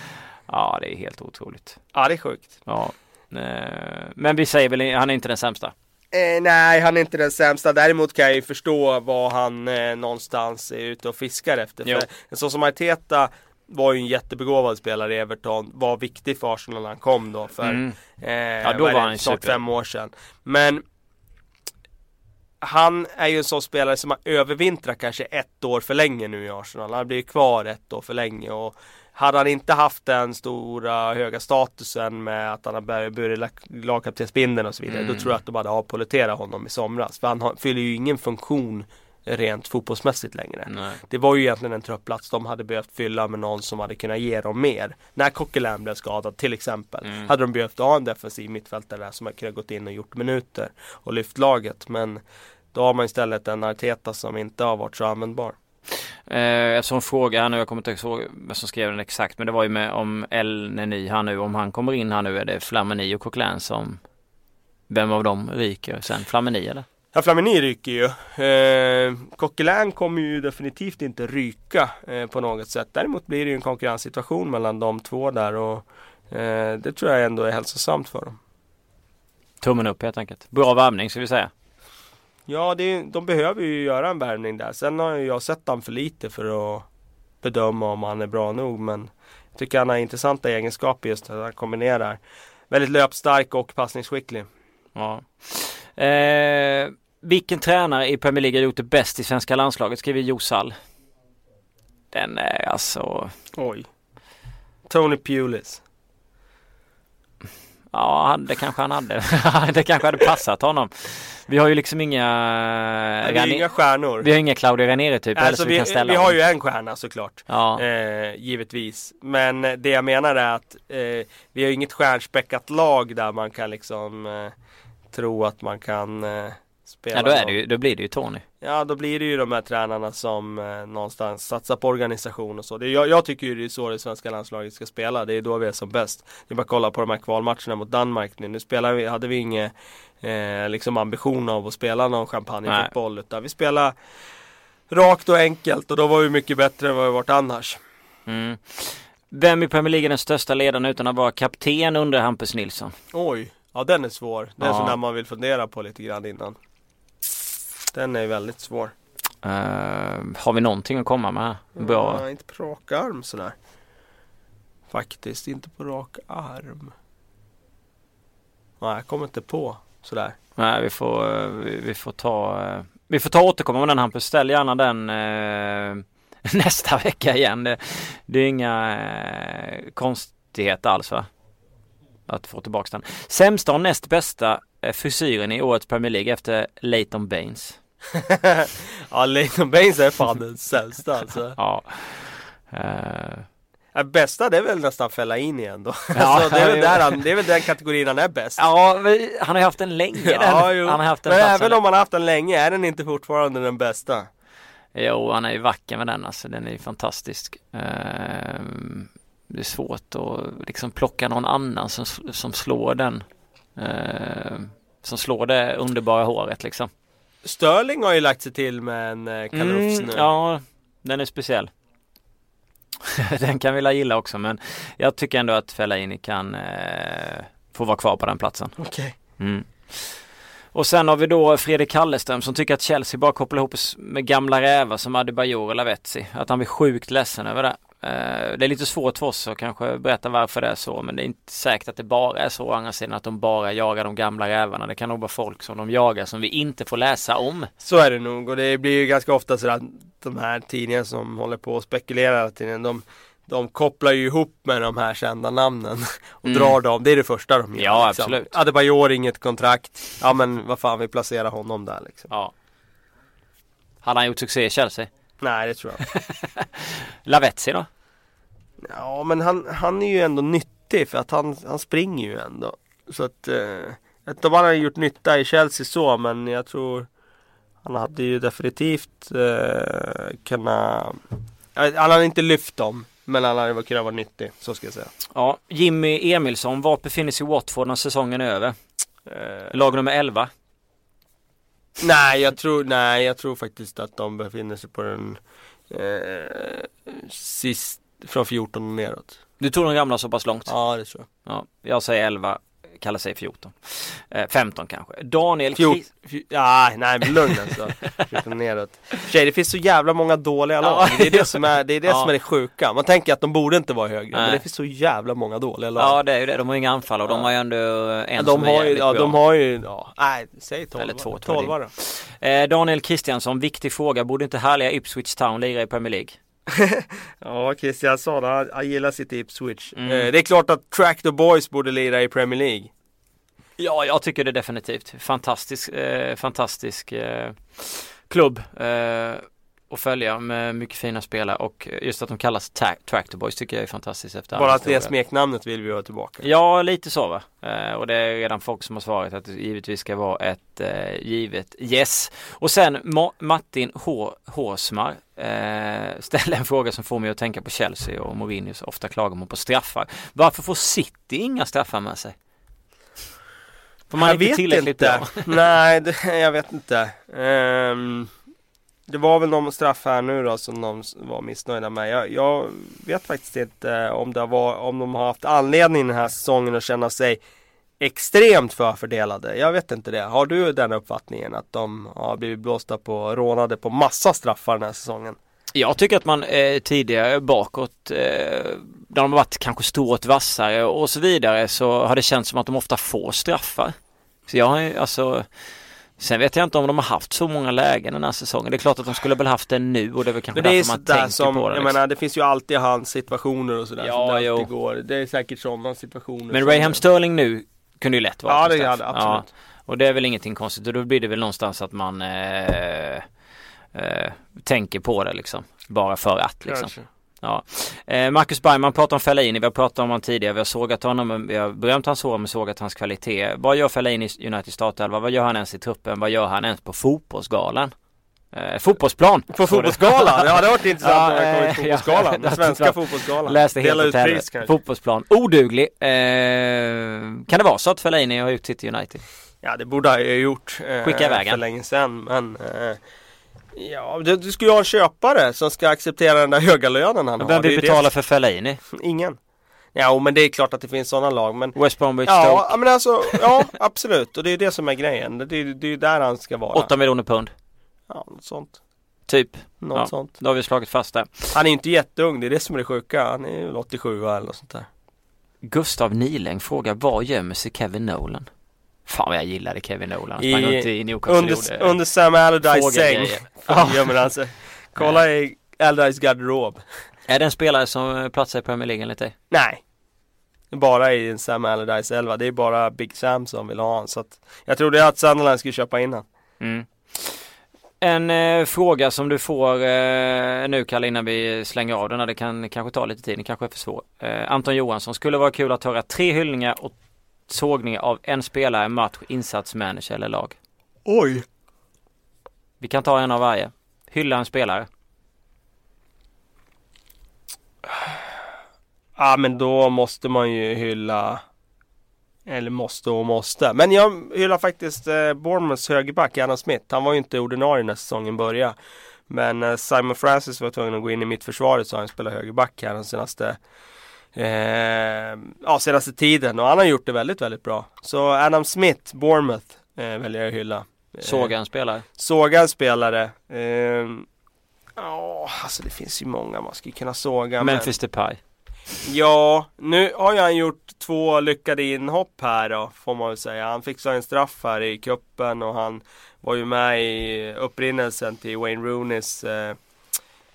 Ja, det är helt otroligt. Ja, det är sjukt. Ja. Eh, men vi säger väl, han är inte den sämsta. Eh, nej, han är inte den sämsta. Däremot kan jag ju förstå vad han eh, någonstans är ute och fiskar efter. Jo. För sån som Arteta var ju en jättebegåvad spelare i Everton. Var viktig för Arsenal när han kom då för mm. eh, ja, då var, var han snart fem år sedan. Men han är ju en sån spelare som har övervintrat kanske ett år för länge nu i Arsenal. Han blir kvar ett år för länge och hade han inte haft den stora höga statusen med att han har burit lagkaptensbindeln och så vidare. Mm. Då tror jag att de hade avpoliterat honom i somras. För han fyller ju ingen funktion rent fotbollsmässigt längre. Nej. Det var ju egentligen en truppplats de hade behövt fylla med någon som hade kunnat ge dem mer. När Coquelin blev skadad till exempel. Mm. Hade de behövt ha en defensiv mittfältare där som hade kunnat gått in och gjort minuter och lyft laget. Men då har man istället en Arteta som inte har varit så användbar. Eh, eftersom fråga här nu, jag kommer inte ihåg vem som skrev den exakt, men det var ju med om El Neni här nu, om han kommer in här nu är det Flamini och Coquelin som Vem av dem ryker sen? Flamini eller? Ja, Flamini ryker ju. Eh, Coquelin kommer ju definitivt inte ryka eh, på något sätt. Däremot blir det ju en konkurrenssituation mellan de två där och eh, det tror jag ändå är hälsosamt för dem. Tummen upp helt enkelt. Bra värvning ska vi säga. Ja, det, de behöver ju göra en värvning där. Sen har jag sett han för lite för att bedöma om han är bra nog. Men jag tycker han har intressanta egenskaper just att han kombinerar väldigt löpstark och passningsskicklig. Ja. Eh, vilken tränare i Premier League har gjort det bäst i svenska landslaget? Skriver Josal. Den är alltså... Oj. Tony Pulis. Ja, det kanske han hade. [laughs] det kanske hade passat honom. Vi har ju liksom inga... vi har inga stjärnor. Vi har inga Claudia Ranieri typ. Alltså vi, vi, vi har ju en stjärna såklart. Ja. Eh, givetvis. Men det jag menar är att eh, vi har inget stjärnspäckat lag där man kan liksom eh, tro att man kan eh, spela. Ja då, är det ju, då blir det ju Tony. Ja då blir det ju de här tränarna som eh, någonstans satsar på organisation och så. Det, jag, jag tycker ju det är så det svenska landslaget ska spela. Det är då vi är som bäst. Det är bara att kolla på de här kvalmatcherna mot Danmark nu. Nu spelar vi, hade vi inget eh, liksom ambition av att spela någon champagnefotboll. Utan vi spelar rakt och enkelt och då var vi mycket bättre än vad vi varit annars. Mm. Vem i Premier League är den största ledaren utan att vara kapten under Hampus Nilsson? Oj, ja den är svår. Den är ja. sån där man vill fundera på lite grann innan. Den är väldigt svår. Uh, har vi någonting att komma med? Bra. Ja, inte på rak arm sådär. Faktiskt inte på rak arm. Nej, jag kommer inte på sådär. Nej, vi får, vi, vi får ta Vi får ta återkomma med den Hampus. Ställ gärna den eh, [laughs] nästa vecka igen. Det, det är inga eh, konstigheter alls va? Att få tillbaka den. Sämsta och näst bästa frisyren i årets Premier League efter Leighton Baines. [laughs] ja, Leighton Baines är fan den sämsta alltså. Ja. Uh... Ja, bästa det är väl nästan fälla in igen då. Ja, alltså, det, är väl där han, det är väl den kategorin han är bäst. Ja, han har ju haft den länge. Ja, jo. Han har haft den Men även om han har haft den länge är den inte fortfarande den bästa. Jo, han är ju vacker med den alltså. Den är ju fantastisk. Uh, det är svårt att liksom plocka någon annan som, som slår den. Uh, som slår det underbara håret liksom. Sterling har ju lagt sig till med en eh, kalufs mm, nu. Ja, den är speciell. [laughs] den kan vi gilla också men jag tycker ändå att Fellaini kan eh, få vara kvar på den platsen. Okej. Okay. Mm. Och sen har vi då Fredrik Halleström som tycker att Chelsea bara kopplar ihop med gamla rävar som Adebayor och Lavetzi. Att han blir sjukt ledsen över det. Eh, det är lite svårt för oss att kanske berätta varför det är så men det är inte säkert att det bara är så å andra sidan att de bara jagar de gamla rävarna. Det kan nog vara folk som de jagar som vi inte får läsa om. Så är det nog och det blir ju ganska ofta så att de här tidningarna som håller på och spekulerar tidningen, de, de kopplar ju ihop med de här kända namnen och mm. drar dem. Det är det första de gör. Ja liksom. absolut. Adebayor inget kontrakt. Ja men vad fan vi placerar honom där liksom. Ja. Hade han gjort succé i Chelsea? Nej det tror jag [laughs] Lavetzi då? Ja men han, han är ju ändå nyttig för att han, han springer ju ändå. Så att eh, att de hade gjort nytta i Chelsea så men jag tror han hade ju definitivt eh, kunnat Han hade inte lyft dem men han hade kunnat vara nyttig, så ska jag säga. Ja, Jimmy Emilsson, var befinner sig Watford när säsongen är över? Eh, Lag nummer 11? Nej, jag tror, nej, jag tror faktiskt att de befinner sig på den eh, sist, från 14 och neråt. Du tog de gamla så pass långt? Ja, det tror jag. Ja, jag säger 11 kallar sig 14. Eh, 15 kanske. Daniel Fjort, fj ja, Nej men lugn alltså. [laughs] 14 neråt. Tjej, det finns så jävla många dåliga lag. Det är det som är [laughs] det, är det, ja. som är det sjuka. Man tänker att de borde inte vara högre. Nej. Men det finns så jävla många dåliga lag. Ja det är ju det. De har inga anfall och de har ju ändå en ja, de som har är ju, Ja de har ju, ja, nej säg 12. Eller 2 12 eh, Daniel Kristiansson, viktig fråga. Borde inte härliga Ipswich Town lira i Premier League? [laughs] ja, Kristiansson, han, han gillar sitt Ipswich. Mm. Eh, det är klart att Tractor Boys borde lira i Premier League. Ja, jag tycker det definitivt. Fantastisk, eh, fantastisk eh, klubb eh, att följa med mycket fina spelare och just att de kallas Tractor Boys tycker jag är fantastiskt efter Bara att det smeknamnet vill vi ha tillbaka. Ja, lite så va. Eh, och det är redan folk som har svarat att det givetvis ska vara ett eh, givet yes. Och sen Ma Martin H Håsmar eh, ställer en fråga som får mig att tänka på Chelsea och Mourinhos ofta klagomål på straffar. Varför får City inga straffar med sig? För man jag vet inte. Nej, det, jag vet inte. Um, det var väl någon straff här nu då som de var missnöjda med. Jag, jag vet faktiskt inte eh, om, det var, om de har haft anledning den här säsongen att känna sig extremt förfördelade. Jag vet inte det. Har du den uppfattningen att de har blivit blåsta på, rånade på massa straffar den här säsongen? Jag tycker att man eh, tidigare bakåt, eh, när de har varit kanske stort vassare och så vidare, så har det känts som att de ofta får straffar. Så jag har alltså Sen vet jag inte om de har haft så många lägen den här säsongen. Det är klart att de skulle väl haft det nu och det är väl kanske Men det därför man tänker som, på det. Jag liksom. menar det finns ju alltid hans situationer och sådär. Ja, som jo. går. Det är säkert sådana situationer. Men Raham Sterling nu kunde ju lätt vara Ja det hade absolut. Ja, och det är väl ingenting konstigt och då blir det väl någonstans att man eh, eh, tänker på det liksom. Bara för att liksom. Kanske. Ja. Eh, Marcus Bergman pratar om Fellaini, vi har pratat om honom tidigare, vi har sågat honom, vi har berömt hans hår men sågat hans kvalitet. Vad gör Fellaini i United startelva? Vad gör han ens i truppen? Vad gör han ens på fotbollsgalan? Eh, fotbollsplan! På fotbollsgalan? Ja det har varit intressant ja, eh, fotbollsgalan, ja, den svenska fotbollsgalan. Läste helt ut pris kanske. Fotbollsplan. Oduglig. Eh, kan det vara så att Fellaini har gjort sitt United? Ja det borde han ju ha gjort. Eh, Skicka iväg För länge sedan men eh, Ja, du, du ska ju ha en köpare som ska acceptera den där höga lönen han har. Vem vill betala det... för Fellaini? Ingen. Ja, men det är klart att det finns sådana lag men West Bromwich ja, Stoke? Men alltså, ja absolut. Och det är det som är grejen. Det är, det är där han ska vara. 8 miljoner pund? Ja, något sånt. Typ? Något ja, sånt. Då har vi slagit fast det. Han är inte jätteung, det är det som är det sjuka. Han är väl 87 eller något sånt där. Gustav Niläng frågar, var gömmer sig Kevin Nolan? Fan vad jag gillade Kevin Nolan. I, i, Newcastle under, under Sam Allardyce säng. Gömmer han sig. Kolla i Allardyce garderob. Är det en spelare som platsar i Premier League enligt dig? Nej. Bara i en Sam Allardyce 11. Det är bara Big Sam som vill ha honom. Så att jag trodde att Sunderland skulle köpa in honom. Mm. En eh, fråga som du får eh, nu Kalle innan vi slänger av den. Det kan kanske ta lite tid, den kanske är för svår. Eh, Anton Johansson, skulle vara kul att höra tre hyllningar och sågningar av en spelare, match, insats, manager eller lag. Oj! Vi kan ta en av varje. Hylla en spelare. Ja men då måste man ju hylla eller måste och måste. Men jag hyllar faktiskt eh, Bournemouths högerback Anna Smith. Han var ju inte ordinarie när säsongen började. Men eh, Simon Francis var tvungen att gå in i mitt försvaret så han spelar högerback här den senaste eh, ja, senaste tiden och han har gjort det väldigt, väldigt bra. Så Adam Smith, Bournemouth, eh, väljer jag att hylla. Eh, Såga en spelare. Såga en spelare. Eh, Ja, alltså det finns ju många man skulle kunna såga. Memphis men... Depay. Ja, nu har ju han gjort två lyckade inhopp här då, får man väl säga. Han fixade en straff här i kuppen och han var ju med i upprinnelsen till Wayne Rooneys eh,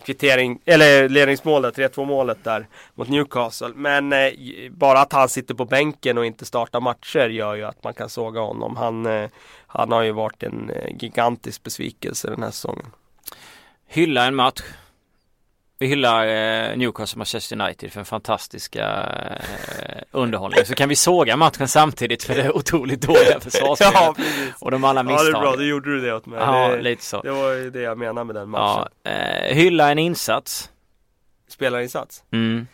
kvittering, eller ledningsmålet, 3-2 målet där mot Newcastle. Men eh, bara att han sitter på bänken och inte startar matcher gör ju att man kan såga honom. Han, eh, han har ju varit en eh, gigantisk besvikelse den här säsongen. Hylla en match. Vi hyllar eh, Newcastle Manchester United för en fantastiska eh, underhållning. Så kan vi såga matchen samtidigt för det är otroligt dåliga försvarsspelet. [laughs] ja, och de alla misstag. Ja, det är bra. Då gjorde du det åt mig. Ja, det, lite så. Det var ju det jag menade med den matchen. Ja, eh, hylla en insats. Spelarinsats? Mm.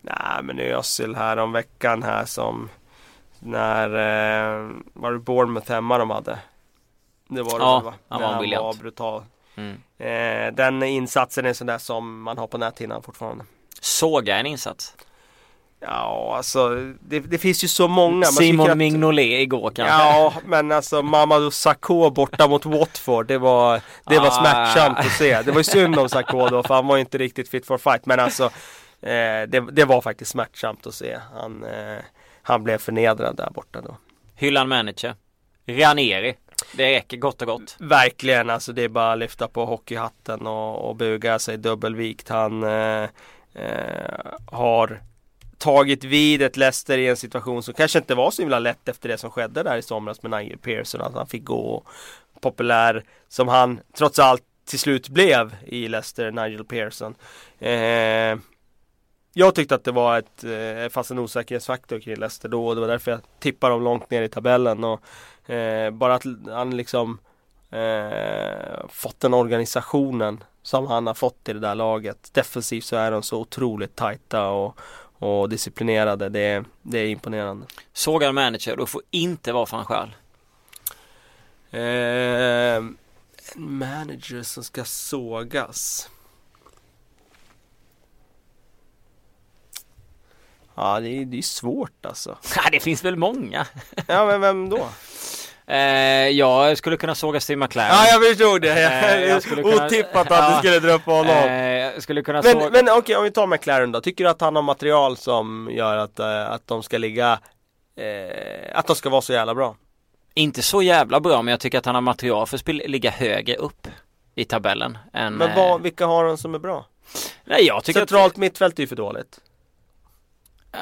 Nej, men Özil här om veckan här som när, eh, var det Bournemouth hemma de hade? Det var det ja, väl va? han var, han var brutal. Mm. Eh, den insatsen är sån där som man har på näthinnan fortfarande. Såga en insats? Ja, alltså det, det finns ju så många. Man Simon att, Mignolet igår kanske? Ja, men alltså Mamadou Sakho borta mot Watford. Det var, det var ah. smärtsamt att se. Det var ju synd om Sakho då, för han var ju inte riktigt fit for fight. Men alltså, eh, det, det, var faktiskt smärtsamt att se. Han, eh, han blev förnedrad där borta då. Hyllan manager. Ranieri. Det räcker gott och gott. Verkligen, alltså det är bara att lyfta på hockeyhatten och, och buga sig dubbelvikt. Han eh, eh, har tagit vid ett Leicester i en situation som kanske inte var så himla lätt efter det som skedde där i somras med Nigel Pearson. Att han fick gå populär som han trots allt till slut blev i Leicester, Nigel Pearson. Eh, jag tyckte att det var ett, eh, fanns en osäkerhetsfaktor kring Leicester då och det var därför jag tippade dem långt ner i tabellen. Och Eh, bara att han liksom eh, fått den organisationen som han har fått i det där laget. Defensivt så är de så otroligt tajta och, och disciplinerade. Det, det är imponerande. Sågar manager, då får inte vara van Schaal. Eh, en manager som ska sågas. Ja det är, det är svårt alltså. [laughs] Ja det finns väl många. ja men vem då? Eh, jag skulle kunna såga Steve McLaren. Ja, jag förstod det. Eh, jag kunna, Otippat att du skulle dra upp honom. Eh, skulle kunna men såga... men okej, okay, om vi tar McLaren då. Tycker du att han har material som gör att, uh, att de ska ligga, uh, att de ska vara så jävla bra? Inte så jävla bra, men jag tycker att han har material för att ligga högre upp i tabellen. Än, men vad, vilka har han som är bra? Nej, jag tycker Centralt att... mittfält är ju för dåligt.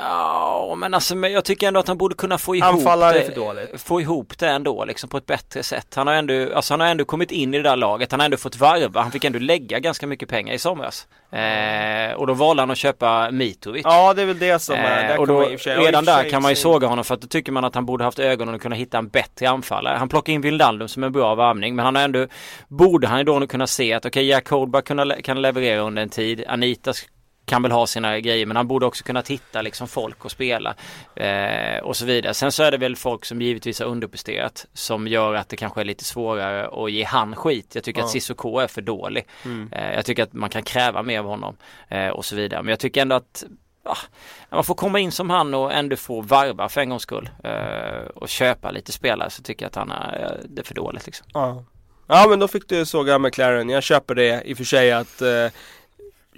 Ja, men alltså jag tycker ändå att han borde kunna få ihop Anfallare det, för dåligt. få ihop det ändå liksom på ett bättre sätt. Han har ändå, alltså han har ändå kommit in i det där laget. Han har ändå fått varva. Han fick ändå lägga ganska mycket pengar i somras. Eh, och då valde han att köpa Mitrovic. Ja, det är väl det som är. Eh, och då, redan där kan man ju såga honom för att då tycker man att han borde haft ögonen och kunna hitta en bättre anfallare. Han plockar in Wildaldum som en bra varvning, men han har ändå, borde han ju då kunna se att okej, okay, Jack Holberg kan leverera under en tid. Anita kan väl ha sina grejer men han borde också kunna titta liksom folk och spela eh, och så vidare. Sen så är det väl folk som givetvis har underpresterat som gör att det kanske är lite svårare att ge han skit. Jag tycker ja. att Cissoko är för dålig. Mm. Eh, jag tycker att man kan kräva mer av honom eh, och så vidare. Men jag tycker ändå att ah, man får komma in som han och ändå få varva för en gångs skull eh, och köpa lite spelare så tycker jag att han är, eh, det är för dåligt liksom. Ja. Ja men då fick du såga McLaren. Jag köper det i och för sig att eh,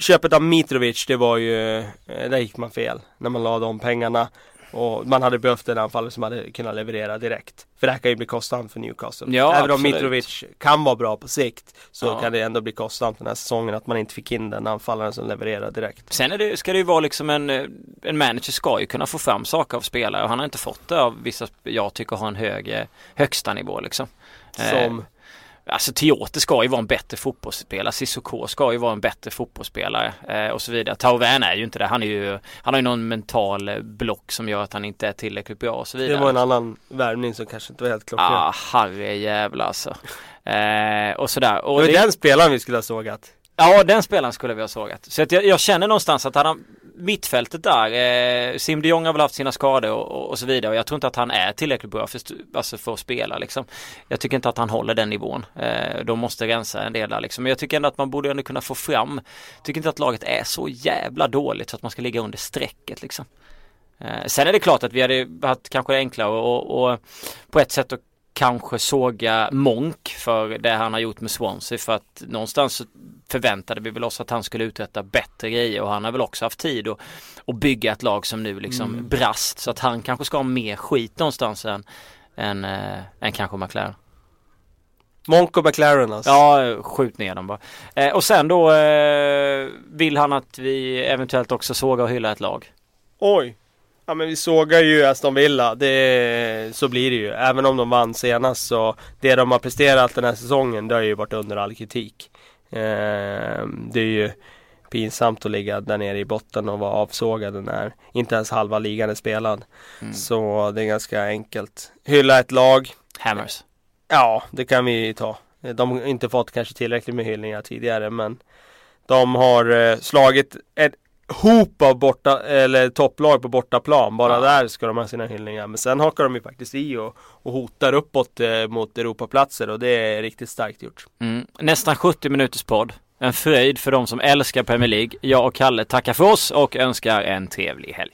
köpet av Mitrovic, det var ju, eh, där gick man fel. När man lade de pengarna. Och man hade behövt en anfallare som hade kunnat leverera direkt. För det här kan ju bli kostsamt för Newcastle. Ja, Även om Mitrovic kan vara bra på sikt så ja. kan det ändå bli kostsamt den här säsongen att man inte fick in den anfallaren som levererar direkt. Sen är det, ska det ju vara liksom en, en manager ska ju kunna få fram saker av spelare och han har inte fått det av vissa jag tycker har en hög högsta nivå liksom. Som? Alltså Tiote ska ju vara en bättre fotbollsspelare. Sissoko ska ju vara en bättre fotbollsspelare eh, och så vidare. Tauven är ju inte det. Han är ju Han har ju någon mental block som gör att han inte är tillräckligt bra och så vidare. Det var en annan värvning som kanske inte var helt klockren. Ah, herre jävla alltså. [laughs] Eh, och sådär. Och det var det... den spelaren vi skulle ha sågat. Ja, den spelaren skulle vi ha sågat. Så att jag, jag känner någonstans att han mittfältet där, eh, Sim de Jong har väl haft sina skador och, och, så vidare och jag tror inte att han är tillräckligt bra för, alltså för att spela liksom. Jag tycker inte att han håller den nivån. Eh, de måste rensa en del där liksom. Men jag tycker ändå att man borde ändå kunna få fram, tycker inte att laget är så jävla dåligt så att man ska ligga under strecket liksom. Eh, sen är det klart att vi hade haft kanske enklare och, och, på ett sätt att kanske såga Monk för det han har gjort med Swansea för att någonstans förväntade vi väl oss att han skulle uträtta bättre grejer och han har väl också haft tid att, att bygga ett lag som nu liksom mm. brast så att han kanske ska ha mer skit någonstans än, än, äh, än kanske McLaren. Monk och McLaren alltså. Ja, skjut ner dem bara. Eh, och sen då eh, vill han att vi eventuellt också sågar och hyllar ett lag. Oj! Ja men vi sågar ju Aston Villa, det, så blir det ju. Även om de vann senast så det de har presterat den här säsongen det har ju varit under all kritik. Eh, det är ju pinsamt att ligga där nere i botten och vara avsågade när inte ens halva ligan är spelad. Mm. Så det är ganska enkelt. Hylla ett lag. Hammers. Ja, det kan vi ta. De har inte fått kanske tillräckligt med hyllningar tidigare men de har eh, slagit ett hop av borta, eller topplag på bortaplan. Bara ja. där ska de ha sina hyllningar. Men sen hakar de ju faktiskt i och, och hotar uppåt eh, mot Europaplatser och det är riktigt starkt gjort. Mm. Nästan 70 minuters podd. En fröjd för de som älskar Premier League. Jag och Kalle tackar för oss och önskar en trevlig helg.